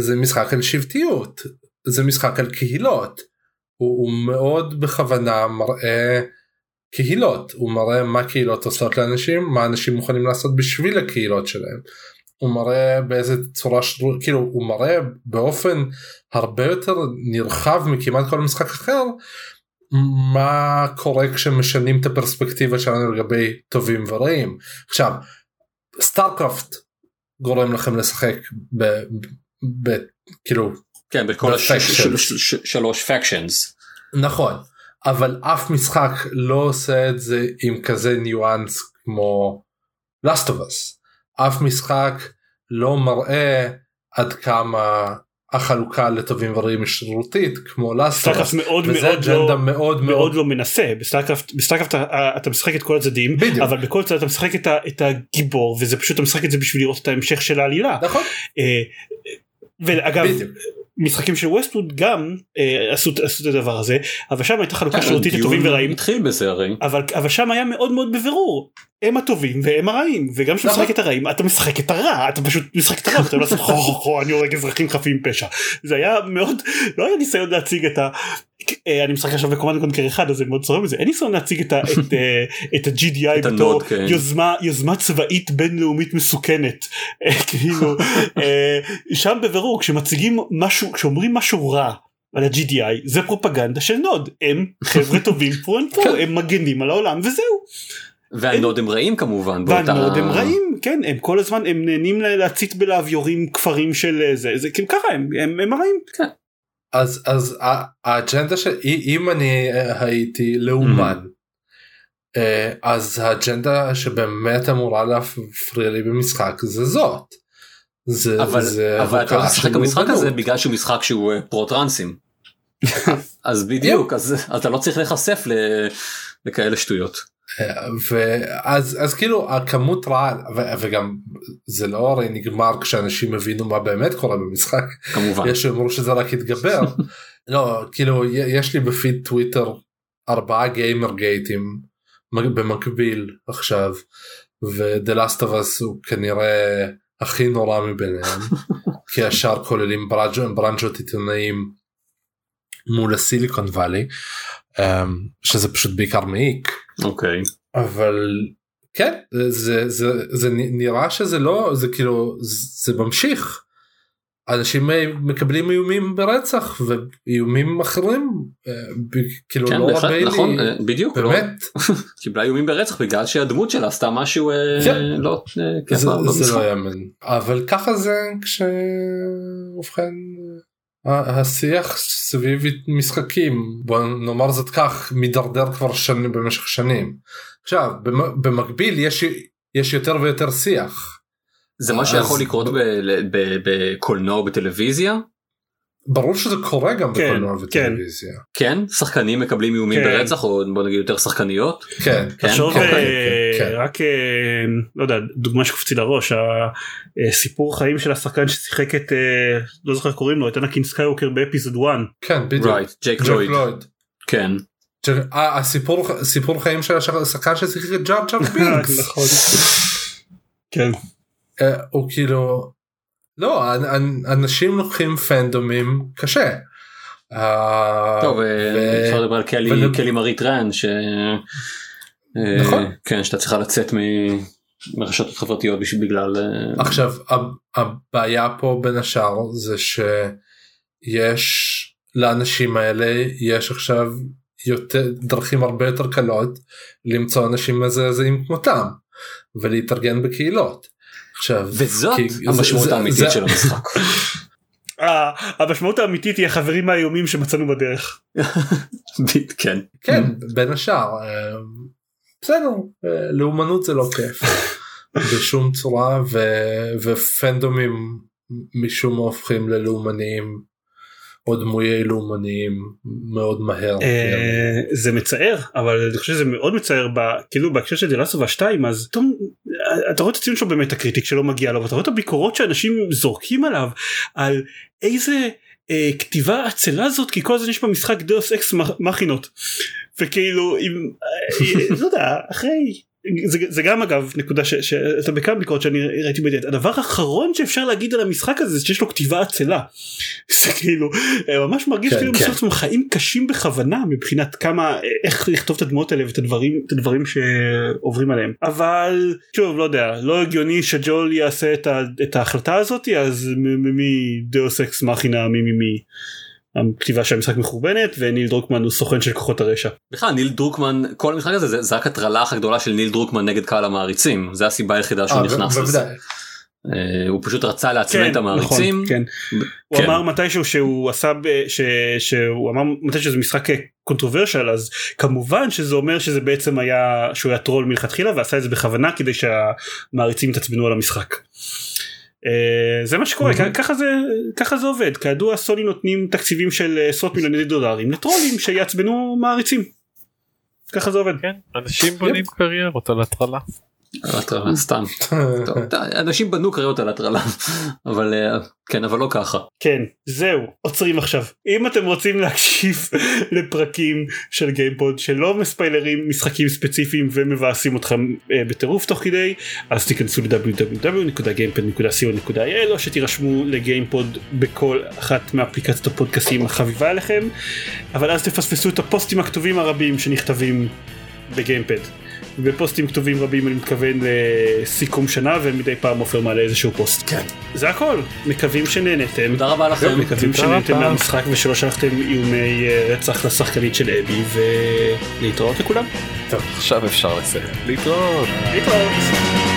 זה משחק על שבטיות זה משחק על קהילות הוא, הוא מאוד בכוונה מראה קהילות הוא מראה מה קהילות עושות לאנשים מה אנשים מוכנים לעשות בשביל הקהילות שלהם. הוא מראה באיזה צורה ש... כאילו הוא מראה באופן הרבה יותר נרחב מכמעט כל משחק אחר מה קורה כשמשנים את הפרספקטיבה שלנו לגבי טובים ורעים. עכשיו סטארקרפט גורם לכם לשחק ב... ב... כאילו כן בכל. השלוש factions. נכון אבל אף משחק לא עושה את זה עם כזה ניואנס כמו Last of Us. אף משחק לא מראה עד כמה החלוקה לטובים ורעים היא שרירותית כמו Us. מאוד וזה מאוד אג'נדה לא מאוד מאוד מאוד לא מנסה בסטארקרפט אתה- משחק את כל הצדדים בדיוק. אבל בכל צד אתה משחק את ה- את הגיבור וזה פשוט אתה משחק את זה בשביל לראות את ההמשך של העלילה. נכון אה, ואגב בדיוק. משחקים של ווסטווד גם אה, עשו עשו את הדבר הזה אבל שם הייתה חלוקה שרירותית לטובים ורעים התחיל בזה הרי. אבל אבל שם היה מאוד מאוד בבירור הם הטובים והם הרעים וגם כשאתה נכון. משחק את הרעים אתה משחק את הרע אתה פשוט משחק את הרע אתה לא לעשות חו אני הורג אזרחים חפים פשע זה היה מאוד לא היה ניסיון להציג את ה... אה, אני משחק עכשיו ב Command Conquer אחד אז זה מאוד צורם בזה אין ניסיון להציג את את, אה, את ה-GDI את בתור כן. יוזמה יוזמה צבאית בינלאומית מסוכנת אה, כאילו שם בבירור כשמציגים משהו כשאומרים משהו רע. על ה-GDI זה פרופגנדה של נוד הם חבר'ה טובים through and through הם מגנים על העולם וזהו והנוד הם רעים כמובן. באותה- והנוד הם רעים כן הם כל הזמן הם נהנים לה- להצית בלהב יורים כפרים של אה, זה זה כאילו ככה הם הם הם הרעים אז אז ה- האג'נדה שאם אני אה, הייתי לאומן אה, אז האג'נדה שבאמת אמורה להפריע לי במשחק זה זאת. זה אבל זה אבל אתה לא של במשחק הזה. בגלל שהוא משחק שהוא פרו טרנסים. אז בדיוק אז אתה לא צריך להיחשף ל- לכאלה שטויות. ואז אז כאילו הכמות רעל ו- וגם זה לא הרי נגמר כשאנשים הבינו מה באמת קורה במשחק. כמובן. יש שאומרו שזה רק יתגבר לא כאילו יש לי בפיד טוויטר ארבעה גיימר גייטים במקביל עכשיו Last of Us הוא כנראה הכי נורא מביניהם כי השאר כוללים ברנג'ו- ברנג'ות עיתונאים מול הסיליקון וואלי שזה פשוט בעיקר מעיק אוקיי. אבל כן זה זה זה, זה נראה שזה לא זה כאילו זה ממשיך. אנשים מקבלים איומים ברצח ואיומים אחרים אה, כאילו כן, לא בהחלט, הרבה נכון, לי, אה, בדיוק, לא, באמת קיבלה איומים ברצח בגלל שהדמות שלה עשתה משהו אה, כן. לא זה, כיפה זה במשחק. לא יאמן אבל ככה זה כשובכן השיח סביב משחקים בוא נאמר זאת כך מידרדר כבר שנים במשך שנים. עכשיו במ- במקביל יש יש יותר ויותר שיח זה מה שיכול לקרות בקולנוע או בטלוויזיה? ברור שזה קורה גם כן, בקולנוע כן. וטלוויזיה. כן? שחקנים מקבלים איומים כן. ברצח או בוא נגיד יותר שחקניות? כן. כן, תחשוב כן, אה, כן, כן. רק אה, לא יודע דוגמה שקופצי לראש הסיפור חיים של השחקן ששיחק את אה, לא זוכר קוראים לו את אנקין סקייווקר באפיזוד 1 כן בדיוק. right, ג'ייק ג'ק לויד. כן. אה, הסיפור סיפור חיים של השחקן ששיחק את ג'אר ג'אר בינקס. נכון. כן הוא כאילו לא אנ- אנ- אנשים לוקחים פנדומים קשה. אה, טוב, אה, אפשר לדבר על קלי ול- קלי מרי טרן ש... אה, נכון. כן, שאתה צריכה לצאת מ- מרשתות חברתיות בגלל... עכשיו הבעיה פה בין השאר זה שיש לאנשים האלה יש עכשיו יותר דרכים הרבה יותר קלות למצוא אנשים מזעזעים כמותם ולהתארגן בקהילות. עכשיו וזאת המשמעות האמיתית של המשחק. אה, המשמעות האמיתית היא החברים האיומים שמצאנו בדרך כן. כן בין השאר אה, בסדר אה, לאומנות זה לא כיף בשום צורה ופנדומים משום מה הופכים ללאומניים או דמויי לאומניים מאוד מהר. אה, זה מצער אבל אני חושב שזה מאוד מצער כאילו בהקשר של דלסובה 2 אז אתה רואה את הציון שלו באמת הקריטי שלא מגיע לו ואתה רואה את הביקורות שאנשים זורקים עליו על איזה אה, כתיבה עצלה זאת כי כל הזמן יש במשחק דאוס אקס מכינות וכאילו אם אה, לא יודע אחרי. זה, זה גם אגב נקודה ש- שאתה בכמה ביקורות שאני ראיתי בדיוק הדבר האחרון שאפשר להגיד על המשחק הזה זה שיש לו כתיבה עצלה. זה כאילו אה, ממש מרגיש כן, כאילו כן. עצמם חיים קשים בכוונה מבחינת כמה איך לכתוב את הדמות האלה ואת הדברים את הדברים שעוברים עליהם אבל שוב לא יודע לא הגיוני שג'ול יעשה את, ה, את ההחלטה הזאת אז מי deus ex machina מי מי מי. הכתיבה של המשחק מחורבנת וניל דרוקמן הוא סוכן של כוחות הרשע. בכלל ניל דרוקמן כל המשחק הזה זה- זה רק הטרלה הכי גדולה של ניל דרוקמן נגד קהל המעריצים זה הסיבה היחידה שהוא אה, נכנס לזה. אה, הוא פשוט רצה לעצבן את המעריצים. נכון, כן. הוא כן. אמר מתישהו שהוא עשה ב- ש, שהוא אמר מתישהו שזה משחק controversial אז כמובן שזה אומר שזה בעצם היה שהוא היה טרול מלכתחילה ועשה את זה בכוונה כדי שהמעריצים יתעצבנו על המשחק. אה, זה מה שקורה ככה זה ככה זה עובד כידוע סוני נותנים תקציבים של אה, עשרות מיליוני דולרים לטרולים שיעצבנו מעריצים. ככה זה עובד. כן אנשים בונים קריירות על הטרלה. הטרלה סתם. טוב, אנשים בנו קריירות על הטרלה אבל אה, כן אבל לא ככה. כן זהו עוצרים עכשיו אם אתם רוצים להקשיב לפרקים של גיימפוד שלא מספיילרים משחקים ספציפיים ומבאסים אתכם אה, בטירוף תוך כדי אז תיכנסו ל-www.gamepod.co.il או שתירשמו לגיימפוד בכל אחת מאפליקציות הפודקאסים החביבה עליכם אבל אז תפספסו את הפוסטים הכתובים הרבים שנכתבים בגיימפד. בפוסטים כתובים רבים אני מתכוון לסיכום שנה ומדי פעם עופר מעלה איזשהו פוסט. כן. זה הכל מקווים שנהנתם. תודה רבה לכם. מקווים שנהנתם. מהמשחק ושלא שלחתם איומי אה, רצח לשחקנית של אבי ולהתראות לכולם. טוב עכשיו אפשר לסיים. להתראות. להתראות.